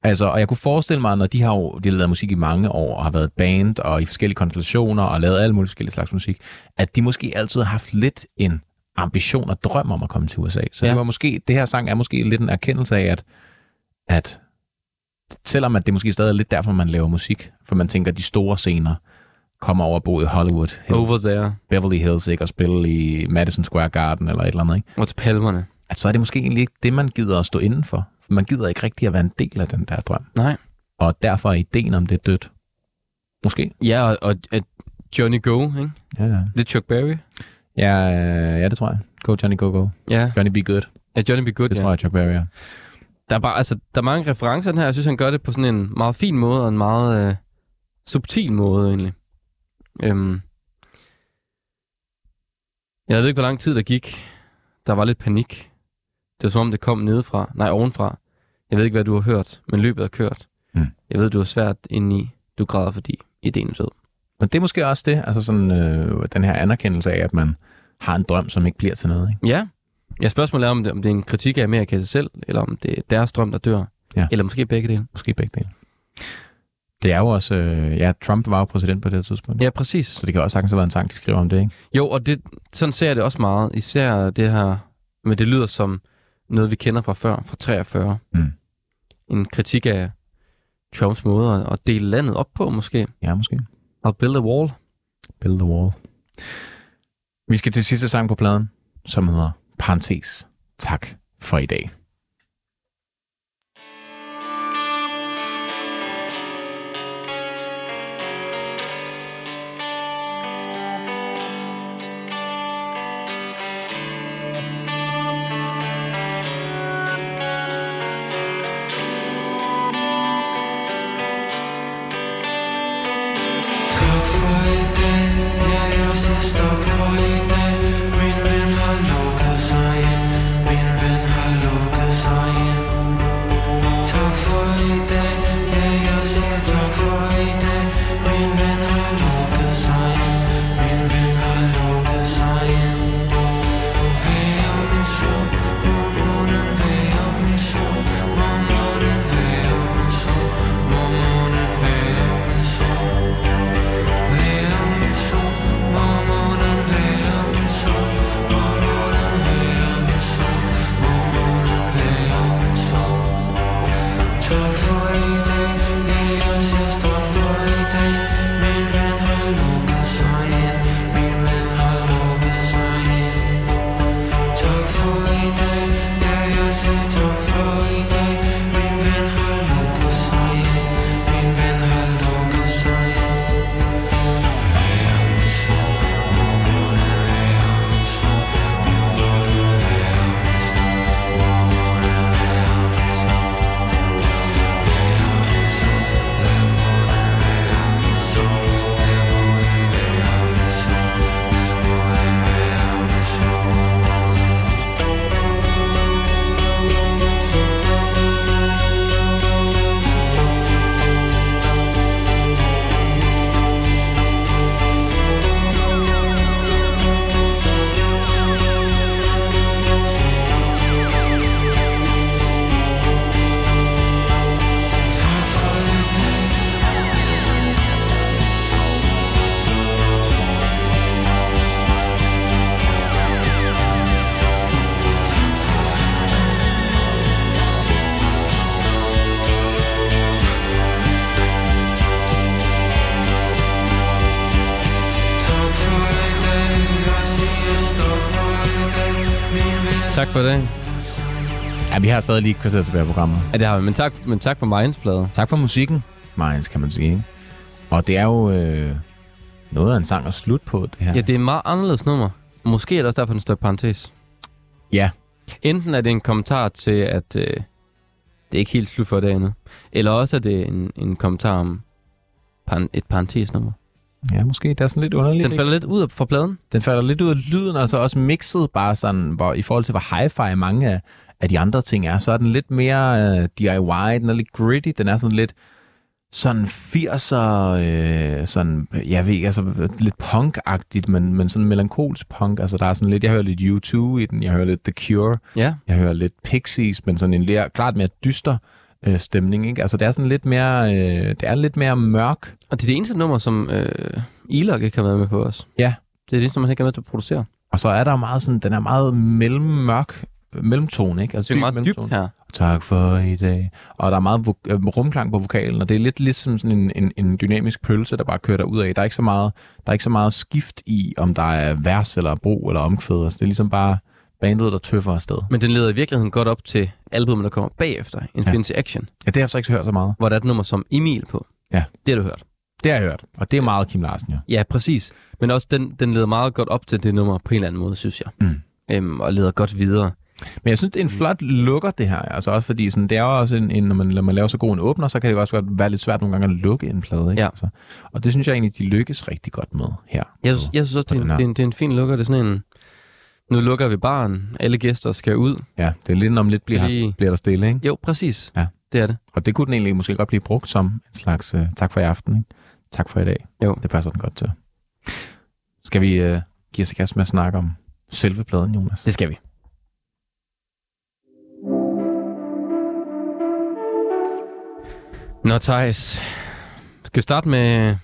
Altså, og jeg kunne forestille mig, når de har jo de har lavet musik i mange år, og har været et band, og i forskellige konstellationer, og lavet alle mulige forskellige slags musik, at de måske altid har haft lidt en ambition og drøm om at komme til USA. Så. Ja. det var måske, det her sang er måske lidt en erkendelse af, at, at selvom at det måske stadig er lidt derfor, man laver musik, for man tænker, at de store scener kommer over at bo i Hollywood, Hills, Over there. Beverly Hills, ikke, og spille i Madison Square Garden eller et eller andet, ikke? Og til palmerne. at så er det måske egentlig ikke det, man gider at stå inden for. Man gider ikke rigtig at være en del af den der drøm. Nej. Og derfor er ideen om det dødt. Måske. Ja, og, og at Johnny Go, ikke? Ja, ja. Lidt Chuck Berry. Ja, ja, det tror jeg. Go Johnny Go Go. Ja, Johnny Be Good. ja Johnny Be Good, Det ja. tror jeg, Chuck Berry er. Der er, bare, altså, der er mange referencer den her. Jeg synes, han gør det på sådan en meget fin måde, og en meget øh, subtil måde, egentlig. Øhm. Jeg ved ikke, hvor lang tid der gik. Der var lidt panik. Det var som om, det kom nedefra. Nej, ovenfra. Jeg ved ikke, hvad du har hørt, men løbet er kørt. Mm. Jeg ved, du er svært indeni. Du græder, fordi ideen er død. Men det er måske også det, altså sådan øh, den her anerkendelse af, at man har en drøm, som ikke bliver til noget. Ikke? Ja. Ja, spørgsmålet er, om det, om det er en kritik af Amerika sig selv, eller om det er deres drøm, der dør. Ja. Eller måske begge dele. Måske begge dele. Det er jo også, øh, ja, Trump var jo præsident på det tidspunkt. Ja, præcis. Så det kan også sagtens have været en sang, de skriver om det, ikke? Jo, og det, sådan ser jeg det også meget. Især det her, men det lyder som noget, vi kender fra før, fra 43. Mm. En kritik af Trumps måde at- dele landet op på, måske. Ja, måske. I'll build a wall. Build the wall. Vi skal til sidste sang på pladen, som hedder Parentes. Tak for i dag. Har stadig lige et kvarter tilbage af programmet. Ja, det har vi. Men tak, men tak for Minds plade. Tak for musikken, Minds, kan man sige. Ikke? Og det er jo øh, noget af en sang at slutte på, det her. Ja, det er et meget anderledes nummer. Måske er det også derfor, den står i parentes. Ja. Enten er det en kommentar til, at øh, det er ikke helt slut for det endnu. Eller også er det en, en kommentar om par, et parentesnummer. ja, måske. Det er sådan lidt underligt. Den ikke? falder lidt ud af fra pladen. Den falder lidt ud af lyden, og så også mixet bare sådan, hvor i forhold til, hvor hi-fi mange af, af de andre ting er, så er den lidt mere uh, DIY, den er lidt gritty, den er sådan lidt sådan 80'er, øh, sådan, jeg ved ikke, altså lidt punk-agtigt, men, men sådan melankolsk punk. Altså der er sådan lidt, jeg hører lidt U2 i den, jeg hører lidt The Cure, Ja. jeg hører lidt Pixies, men sådan en lidt, klart mere dyster øh, stemning, ikke? Altså det er sådan lidt mere, øh, det er lidt mere mørk. Og det er det eneste nummer, som øh, Elok ikke har været med på os. Ja. Det er det eneste han ikke har været med til at producere. Og så er der meget sådan, den er meget mellemmørk, mellemtone, ikke? Altså Det er meget mellemtone. dybt her. Tak for i dag. Og der er meget øh, rumklang på vokalen, og det er lidt ligesom sådan en, en, en dynamisk pølse, der bare kører der ud af. Der er ikke så meget, der er ikke så meget skift i, om der er vers eller bro eller omkvæd. Altså, det er ligesom bare bandet, der tøffer afsted. Men den leder i virkeligheden godt op til albumet, der kommer bagefter, Infinity ja. Action, Ja, det har jeg så ikke hørt så meget. hvor der er et nummer som Emil på. Ja. Det har du hørt. Det har jeg hørt, og det er meget Kim Larsen, ja. Ja, præcis. Men også den, den leder meget godt op til det nummer på en eller anden måde, synes jeg. Mm. Øhm, og leder godt videre. Men jeg synes, det er en flot lukker, det her. Altså også fordi, sådan, det er jo også en, en når, man, når man laver så god en åbner, så kan det også godt være lidt svært nogle gange at lukke en plade. Ikke? Ja. Altså, og det synes jeg egentlig, de lykkes rigtig godt med her. Jeg, på- synes- jeg synes også, det er, en, det, er en, det er en fin lukker. Det er sådan en... Nu lukker vi baren. Alle gæster skal ud. Ja, det er lidt om lidt bliver, Lige- bliver der stille, ikke? Jo, præcis. Ja. Det er det. Og det kunne den egentlig måske godt blive brugt som en slags uh, tak for i aften, ikke? Tak for i dag. Jo. Det passer den godt til. Skal vi uh, give os kast med at snakke om selve pladen, Jonas? Det skal vi. Nå, Thijs. Skal vi starte med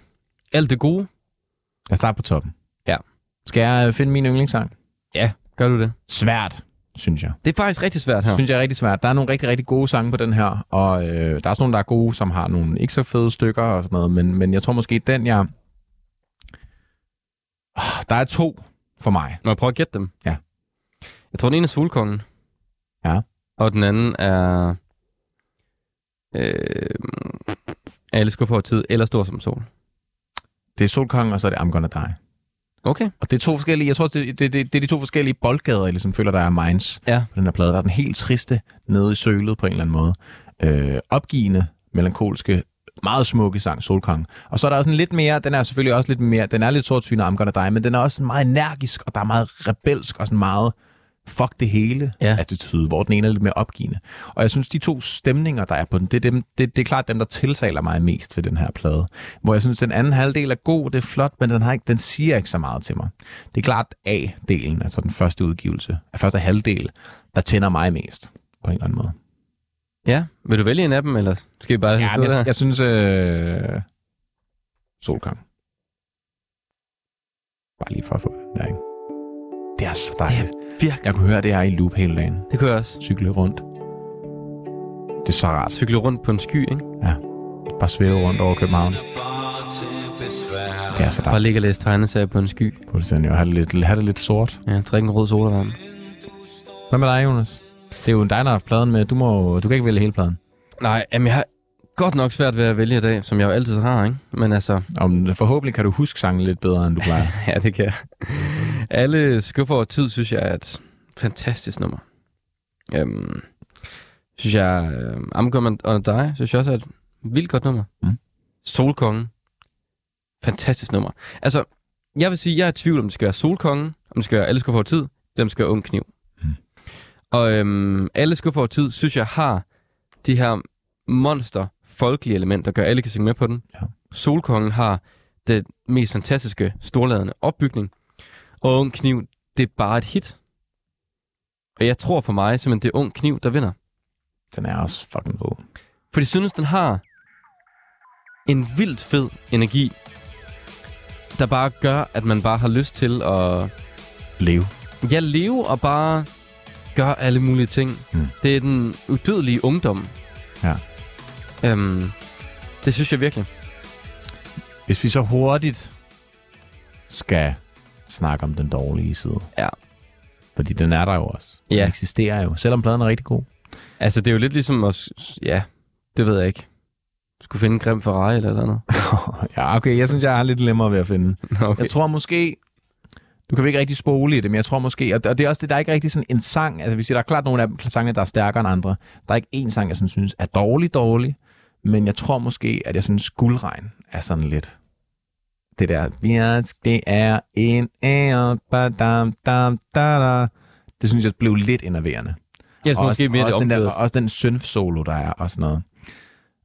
alt det gode? Jeg starter på toppen. Ja. Skal jeg øh, finde min yndlingssang? Ja, gør du det? Svært, synes jeg. Det er faktisk rigtig svært her. Synes jeg er rigtig svært. Der er nogle rigtig, rigtig gode sange på den her, og øh, der er også nogle, der er gode, som har nogle ikke så fede stykker og sådan noget, men, men jeg tror måske, den jeg... Der er to for mig. Må jeg prøve at gætte dem? Ja. Jeg tror, den ene er Solkongen. Ja. Og den anden er... Øh, alle skuffer over tid, eller Stor som sol. Det er Solkongen, og så er det I'm Gonna Die. Okay. Og det er to forskellige, jeg tror, også, det, det, det, det er de to forskellige boldgader, jeg ligesom føler, der er minds Ja. på den her plade. Der er den helt triste nede i sølet på en eller anden måde. Øh, opgivende, melankolske, meget smukke sang, Solkongen. Og så er der også en lidt mere, den er selvfølgelig også lidt mere, den er lidt sort I'm Gonna Die, men den er også meget energisk, og der er meget rebelsk, og sådan meget fuck det hele Ja. attitude, hvor den ene er lidt mere opgivende. Og jeg synes, de to stemninger, der er på den, det er, dem, det, det er klart dem, der tiltaler mig mest ved den her plade. Hvor jeg synes, den anden halvdel er god, det er flot, men den, har ikke, den siger ikke så meget til mig. Det er klart A-delen, altså den første udgivelse, af første halvdel, der tænder mig mest på en eller anden måde. Ja. Vil du vælge en af dem, eller skal vi bare Ja, men der? jeg, jeg synes, øh, Solkong. Bare lige for at få den der, ikke? Det er så dejligt. Virkelig. Jeg kunne høre det her i loop hele dagen. Det kunne jeg også. Cykle rundt. Det er så rart. Cykle rundt på en sky, ikke? Bare svæve rundt over København. Det er så Bare dejligt. ligge og læse tegneserier på en sky. Fuldstændig. Og have det lidt, have det lidt sort. Ja, drikke en rød sodavand. Hvad med dig, Jonas? Det er jo dig, der har haft pladen med. Du, må, du kan ikke vælge hele pladen. Nej, jamen jeg har godt nok svært ved at vælge i dag, som jeg jo altid har, ikke? Men altså, Om, forhåbentlig kan du huske sangen lidt bedre, end du plejer. *laughs* ja, det kan jeg. Alle skuffer over tid, synes jeg er et fantastisk nummer. Øhm, synes jeg, øh, I'm Gonna On Die, synes jeg også er et vildt godt nummer. Mm. Solkongen, fantastisk nummer. Altså, jeg vil sige, jeg er i tvivl, om det skal være Solkongen, om det skal være Alle skuffer over tid, eller om det skal være Ung Kniv. Mm. Og øhm, Alle skuffer over tid, synes jeg har de her monster folkelige elementer, der gør, alle kan synge med på den. Ja. Solkongen har det mest fantastiske, storladende opbygning. Og Ung Kniv, det er bare et hit. Og jeg tror for mig simpelthen, det er Ung Kniv, der vinder. Den er også fucking fed. For jeg synes, den har en vildt fed energi, der bare gør, at man bare har lyst til at Leve. ja, leve og bare gøre alle mulige ting. Mm. Det er den udødelige ungdom. Ja. Øhm, det synes jeg virkelig. Hvis vi så hurtigt skal snakke om den dårlige side. Ja. Fordi den er der jo også. Den Ja. eksisterer jo, selvom pladen er rigtig god. Altså, det er jo lidt ligesom at... Ja, det ved jeg ikke. Skulle finde en grim Ferrari eller eller andet. *laughs* ja, okay, jeg synes, jeg er lidt nemmere ved at finde. *laughs* Okay. Jeg tror måske, du kan vel ikke rigtig spole i det, men jeg tror måske, og det er også det, der er ikke rigtig sådan en sang, altså vi siger, der er klart nogle af sangene, der er stærkere end andre. Der er ikke en sang, jeg sådan synes er dårlig, dårlig, men jeg tror måske, at jeg synes, guldregn er sådan lidt det der, er, det er en ære, badam, dam, da, da. Det synes jeg blev lidt enerverende. Jeg synes Og måske også, mere også, den der, også den synth-solo, der er og sådan noget.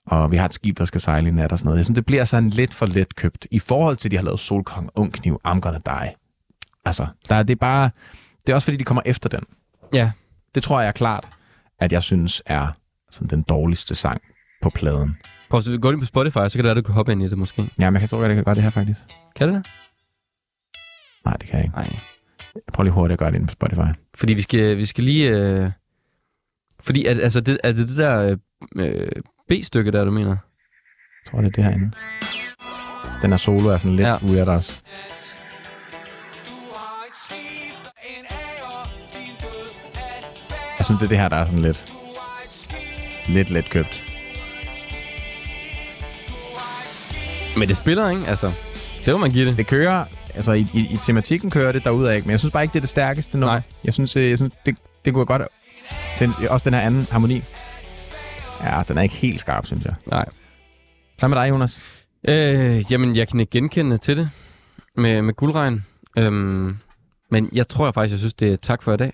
Og vi har et skib, der skal sejle i nat og sådan noget. Jeg synes, det bliver sådan lidt for let købt. I forhold til, at de har lavet Solkong, Ung Kniv, I'm Gonna Die. Altså, der, er- det er bare... Det er også fordi, de kommer efter den. Ja, Det tror jeg er klart, at jeg synes er sådan den dårligste sang på pladen. prøv at gå ind på Spotify, så kan det være, du kan hoppe ind i det måske. Ja, men jeg kan tro, at jeg kan gøre det her faktisk. Kan det det? Nej, det kan jeg ikke. Nej. Jeg prøver lige hurtigt at gøre det ind på Spotify. Fordi vi skal, vi skal lige... Øh... Fordi at, altså, det, er det det der øh, øh, B-stykke, der du mener? Jeg tror, det er det herinde. Den her solo er sådan lidt Ja. weird også. Jeg synes, det er det her, der er sådan lidt, lidt let købt. Men det spiller, ikke? Altså, det må man give det. Det kører, altså i, i, i tematikken kører det derudad, ikke? men jeg synes bare ikke, det er det stærkeste nummer. Nej. Jeg synes, øh, jeg synes det, det kunne jeg godt... Til, også den her anden harmoni. Ja, den er ikke helt skarp, synes jeg. Nej. Hvad med dig, Jonas? Øh, jamen, jeg kan ikke genkende til det med, med guldregn. Øhm, men jeg tror jeg faktisk, jeg synes, det er tak for i dag.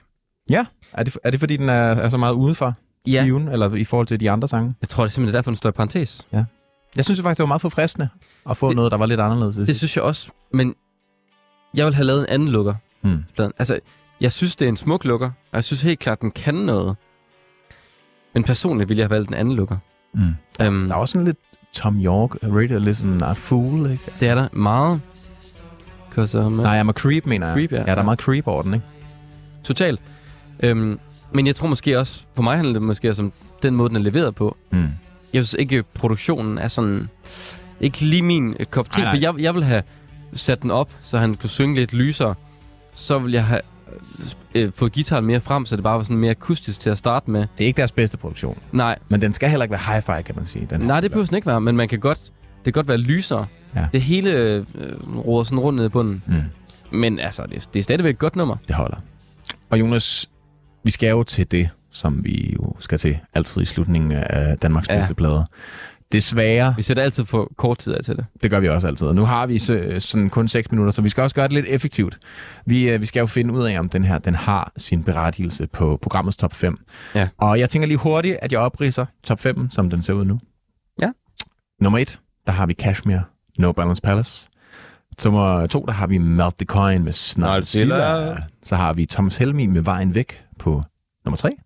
Ja. Er det, er det fordi, den er, er så meget udenfor Ja, ja. eller i forhold til de andre sange? jeg tror det er simpelthen derfor, den står i parentes. Jeg synes faktisk, det var meget forfriskende at få Det- noget, der var lidt anderledes. Det synes jeg også, men jeg vil have lavet en anden lukker. pladen. Altså, jeg synes, det er en smuk lukker, og jeg synes helt klart, den kan noget. Men personligt ville jeg have valgt en anden lukker. Mm. Øhm, Der er også sådan lidt Tom York, lidt sådan a fool, ikke? det er der meget. Um, Nej, I'm a creep, mener jeg. Creep, ja. ja. der er meget creep over den, ikke? Totalt. Øhm, men jeg tror måske også, for mig handler det måske også om den måde, den er leveret på. Mm. Jeg synes ikke, produktionen er sådan... Ikke lige min øh, kop te. For Jeg, jeg vil have sat den op, så han kunne synge lidt lysere. Så vil jeg have øh, fået gitaren mere frem, så det bare var sådan mere akustisk til at starte med. Det er ikke deres bedste produktion. Nej, Men den skal heller ikke være hi-fi, kan man sige. Den Nej, det behøver den ikke være, men man kan godt, det kan godt være lysere. Ja. Det hele øh, roder sådan rundt ned i bunden. Mm. Men altså, det, det er stadigvæk et godt nummer. Det holder. Og Jonas, vi skal jo til det, som vi jo skal til altid i slutningen af Danmarks Ja. bedste plader. Desværre, Vi sætter altid for kort tid af til det. det gør vi også altid. Og nu har vi så, sådan kun 6 minutter, så vi skal også gøre det lidt effektivt. Vi, øh, vi skal jo finde ud af, om den her den har sin berettigelse på programmets top 5. Ja. Og jeg tænker lige hurtigt, at jeg opridser top 5, som den ser ud nu. Ja. Nummer 1, der har vi Kashmir, No Balance Palace. Nummer 2, der har vi Melt the Coin med Snarl Så har vi Thomas Helmi med Vejen Væk på nummer 3.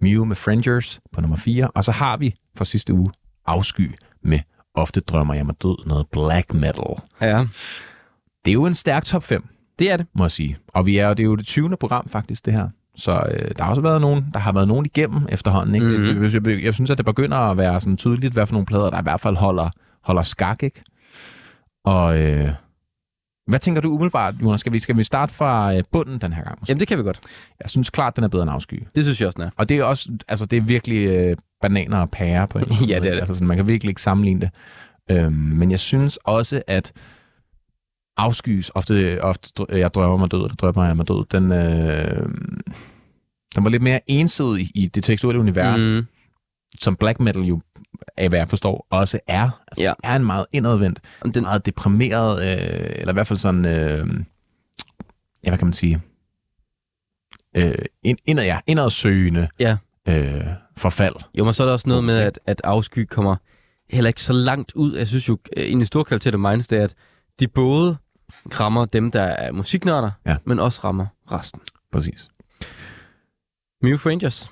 Mew med Frangers på nummer 4. Og så har vi fra sidste uge Afsky med Ofte drømmer jeg mig død, noget black metal. Ja, Det er jo en stærk top 5, det er det. må jeg sige. Og vi er, det er jo det 20. program faktisk, det her. Så øh, der har også været nogen, der har været nogen igennem efterhånden. Ikke? Mhm. Mm-hmm. Jeg, jeg, jeg synes, at det begynder at være sådan tydeligt, hvad for nogle plader, der i hvert fald holder, holder skak. Ikke? Og øh, hvad tænker du umiddelbart, Jonas? Skal vi, skal vi starte fra øh, bunden den her gang? måske? Jamen, det kan vi godt. Jeg synes klart, den er bedre end afsky. Det synes jeg også, den er. Og det er også, altså det er virkelig øh, bananer og pærer på en *laughs* Ja, det er det. Altså sådan, man kan virkelig ikke sammenligne det. Øhm, men jeg synes også, at afskys, ofte, ofte jeg drømmer mig død, eller drømmer jeg mig død, den, øh, den var lidt mere ensidig i det tekstuelle univers, mm. Som black metal jo, af hvad jeg forstår, også er. Altså, Ja. er en meget indadvendt, Den, meget deprimeret, øh, eller i hvert fald sådan, øh, ja, hvad kan man sige, øh, ind, indad, ja, indadsøgende Ja. øh, forfald. jo, men så er der også noget med, at, at afsky kommer heller ikke så langt ud. Jeg synes jo, øh, en af de store kvaliteter af Minds, det er, at de både rammer dem, der er musiknørder, Ja. men også rammer resten. Præcis. Mew Rangers.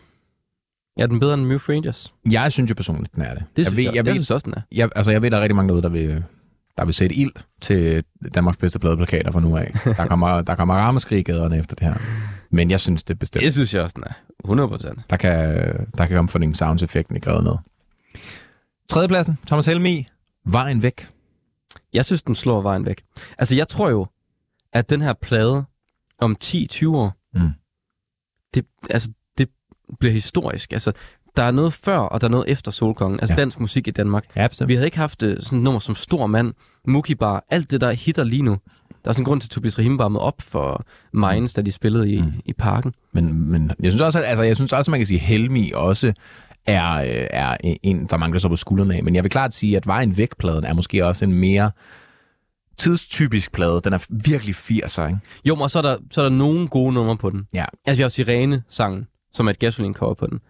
Ja, den bedre end Mew Rangers. Jeg synes jo personligt, den er det. Det jeg synes ved, jeg, jeg, ved, jeg synes også, den er. jeg, altså, jeg ved, der er rigtig mange derude, der vil, der vil sætte ild til Danmarks bedste pladeplakater fra nu af. *laughs* Der kommer, der kommer rammeskrig i gaderne efter det her. Men jeg synes det er bestemt. Det synes jeg også, den er. 100 procent. Der kan, der kan komme for en soundseffekten i grædet ned. Tredjepladsen, Thomas Helmi, Vejen væk. Jeg synes, den slår vejen væk. Altså, jeg tror jo, at den her plade om 10-20 år Mm. det, altså, det bliver historisk. Altså, der er noget før, og der er noget efter Solkongen. Altså Ja. dansk musik i Danmark. Ja, bestemt. Vi havde ikke haft øh, sådan et nummer som Stor Mand, Muki Bar, alt det, der hitter lige nu. Der er sådan en grund til, at Tobias Rahim varmede op for Minds, da de spillede i, Mm. mm. i parken. Men, men jeg synes også, at, altså, jeg synes også, at man kan sige, at Helmi også er, øh, er en, der mangler så på skuldrene af. Men jeg vil klart sige, at Vejen Væk-pladen er måske også en mere tidstypisk plade. Den er virkelig 80'er, ikke? Jo, og så er der, så er der nogle gode numre på den. Ja. Altså, vi har Sirene-sangen, som er et gasoline-cover på den.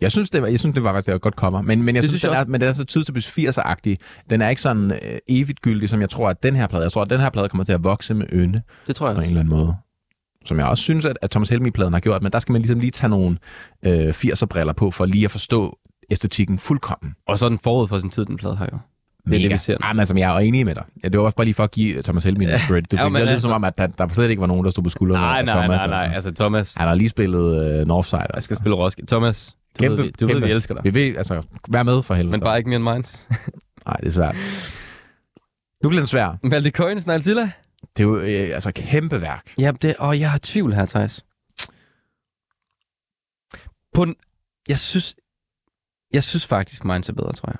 Jeg synes, det var, jeg synes, det var faktisk et godt cover. Men, men jeg Det synes, synes den jeg er, men den er så tidstypisk 80'er-agtig. Den er ikke sådan øh, evigt gyldig, som jeg tror, at den her plade. Jeg tror, at den her plade kommer til at vokse med ynde Det tror jeg. på en eller anden måde. Som jeg også synes, at, at Thomas Helmi-pladen har gjort. Men der skal man ligesom lige tage nogle øh, 80'er-briller på, for lige at forstå æstetikken fuldkommen. Og så den forud for sin tid, den plade her jo. Det er det, vi ser. Ej, men altså, jeg er enig med dig. Ja, det var også bare lige for at give Thomas Helmi en credit. Det Ja, fik ja, lidt altså- som om, at der, der slet ikke var nogen, der stod på skuldrene Nej, af nej, Thomas. nej, nej. Altså. Altså, Thomas, Han har lige spillet øh, Northside. jeg skal spille Roskilde. Thomas, du, Kæmpe- ved, vi, ved, kæmpe. vi elsker dig. Vi ved, altså, vær med for helvede. Men bare ikke mere end Minds. *laughs* Nej, det er svært. Nu bliver den svær. Valgte Coins, Silla? Det er jo øh, altså kæmpe værk. Ja, det, og jeg har tvivl her, Thijs. På den, jeg synes, jeg synes faktisk, Minds er bedre, tror jeg.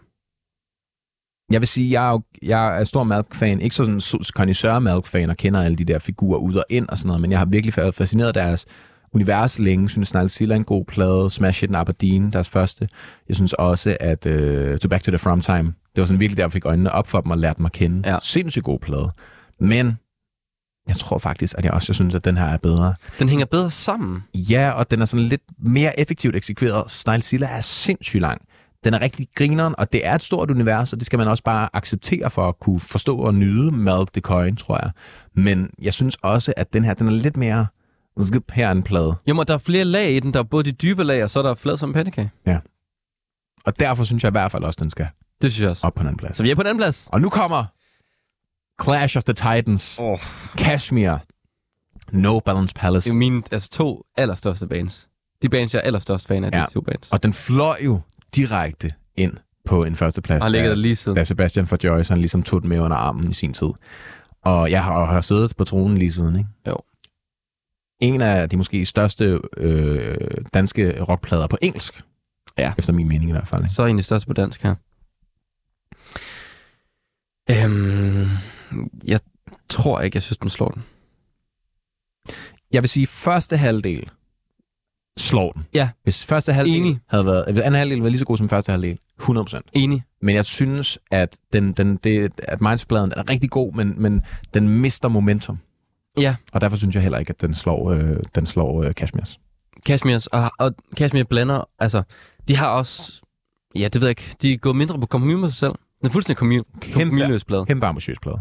Jeg vil sige, jeg er, jo, jeg er stor Malk-fan. Ikke sådan en connoisseur Malk-fan og kender alle de der figurer ud og ind og sådan noget, men jeg har virkelig været fascineret af deres univers længe. Jeg synes, Snarl er en god plade. Smash It and Aberdeen, deres første. Jeg synes også, at uh, To Back to the From Time, det var sådan virkelig der, jeg fik øjnene op for dem og lærte dem at kende. Ja. Sindssygt god plade. Men jeg tror faktisk, at jeg også synes, at den her er bedre. Den hænger bedre sammen. Ja, og den er sådan lidt mere effektivt eksekveret. Snegl er sindssygt lang. Den er rigtig grineren, og det er et stort univers, og det skal man også bare acceptere for at kunne forstå og nyde Malk the Coin, tror jeg. Men jeg synes også, at den her, den er lidt mere zip her en plade. Jo, men der er flere lag i den. Der er både de dybe lag, og så er der flad som pandekage. Og derfor synes jeg i hvert fald også, den skal Det synes jeg også. op på en anden plads. Så vi er på den anden plads. Og nu kommer Clash of the Titans, Åh, Kashmir, No Balance Palace. det er mine altså, to allerstørste bands. De bands, jeg er allerstørst fan af, ja. Ja. de to bands. Og den fløj jo direkte ind på en førsteplads. Og har ligget da- der lige siden. da Sebastian for Joyce, han ligesom tog den med under armen i sin tid. Og jeg har, har siddet på tronen lige siden, ikke? Jo. En af de måske største øh, danske rockplader på engelsk. Ja. Efter min mening i hvert fald. Ikke? Så er egentlig størst på dansk her. Øhm, jeg tror ikke, jeg synes, den slår den. Jeg vil sige, første halvdel slår den. Ja. Hvis første halvdel Enig. havde været, hvis anden halvdel var lige så god som første halvdel, 100%. Enig. Men jeg synes, at, den, den, det, at Minds-pladen er rigtig god, men, men den mister momentum. Ja, Og derfor synes jeg heller ikke, at den slår, øh, den slår øh, Kashmirs. Kashmirs, og, og Kashmir blander, altså, de har også, ja, det ved jeg ikke, de er gået mindre på kompromis med sig selv. Den er fuldstændig kompromis, kompromisløs plade. Kæmpe ambitiøs plade.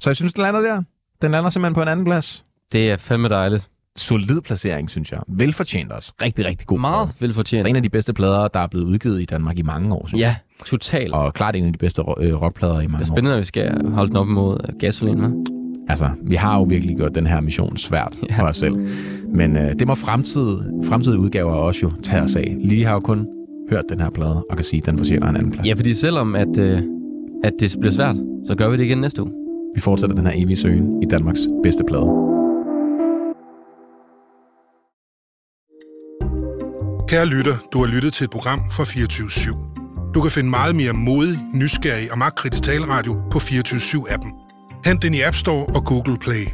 Så jeg synes, den lander der. Den lander simpelthen på en anden plads. Det er fandme dejligt. Solid placering, synes jeg. Velfortjent også. Rigtig, rigtig god Meget plade. velfortjent. Så en af de bedste plader, der er blevet udgivet i Danmark i mange år. Synes Ja, totalt. Og klart en af de bedste øh, rockplader i Det mange er år. spændende, at vi skal holde den op mod gasolin, hva'? Altså, vi har jo virkelig gjort den her mission svært ja. for os selv. Men øh, det må fremtidige, fremtidige udgaver også jo tage os af. Lige har jo kun hørt den her plade, og kan sige, at den fortjener en anden plads. Ja, fordi selvom at, øh, at det bliver svært, så gør vi det igen næste uge. Vi fortsætter den her evige søgen i Danmarks bedste plade. Kære lytter, du har lyttet til et program fra 24 /7. Du kan finde meget mere modig, nysgerrig og magtkritisk taleradio på 24 7 appen Hent den i App Store og Google Play.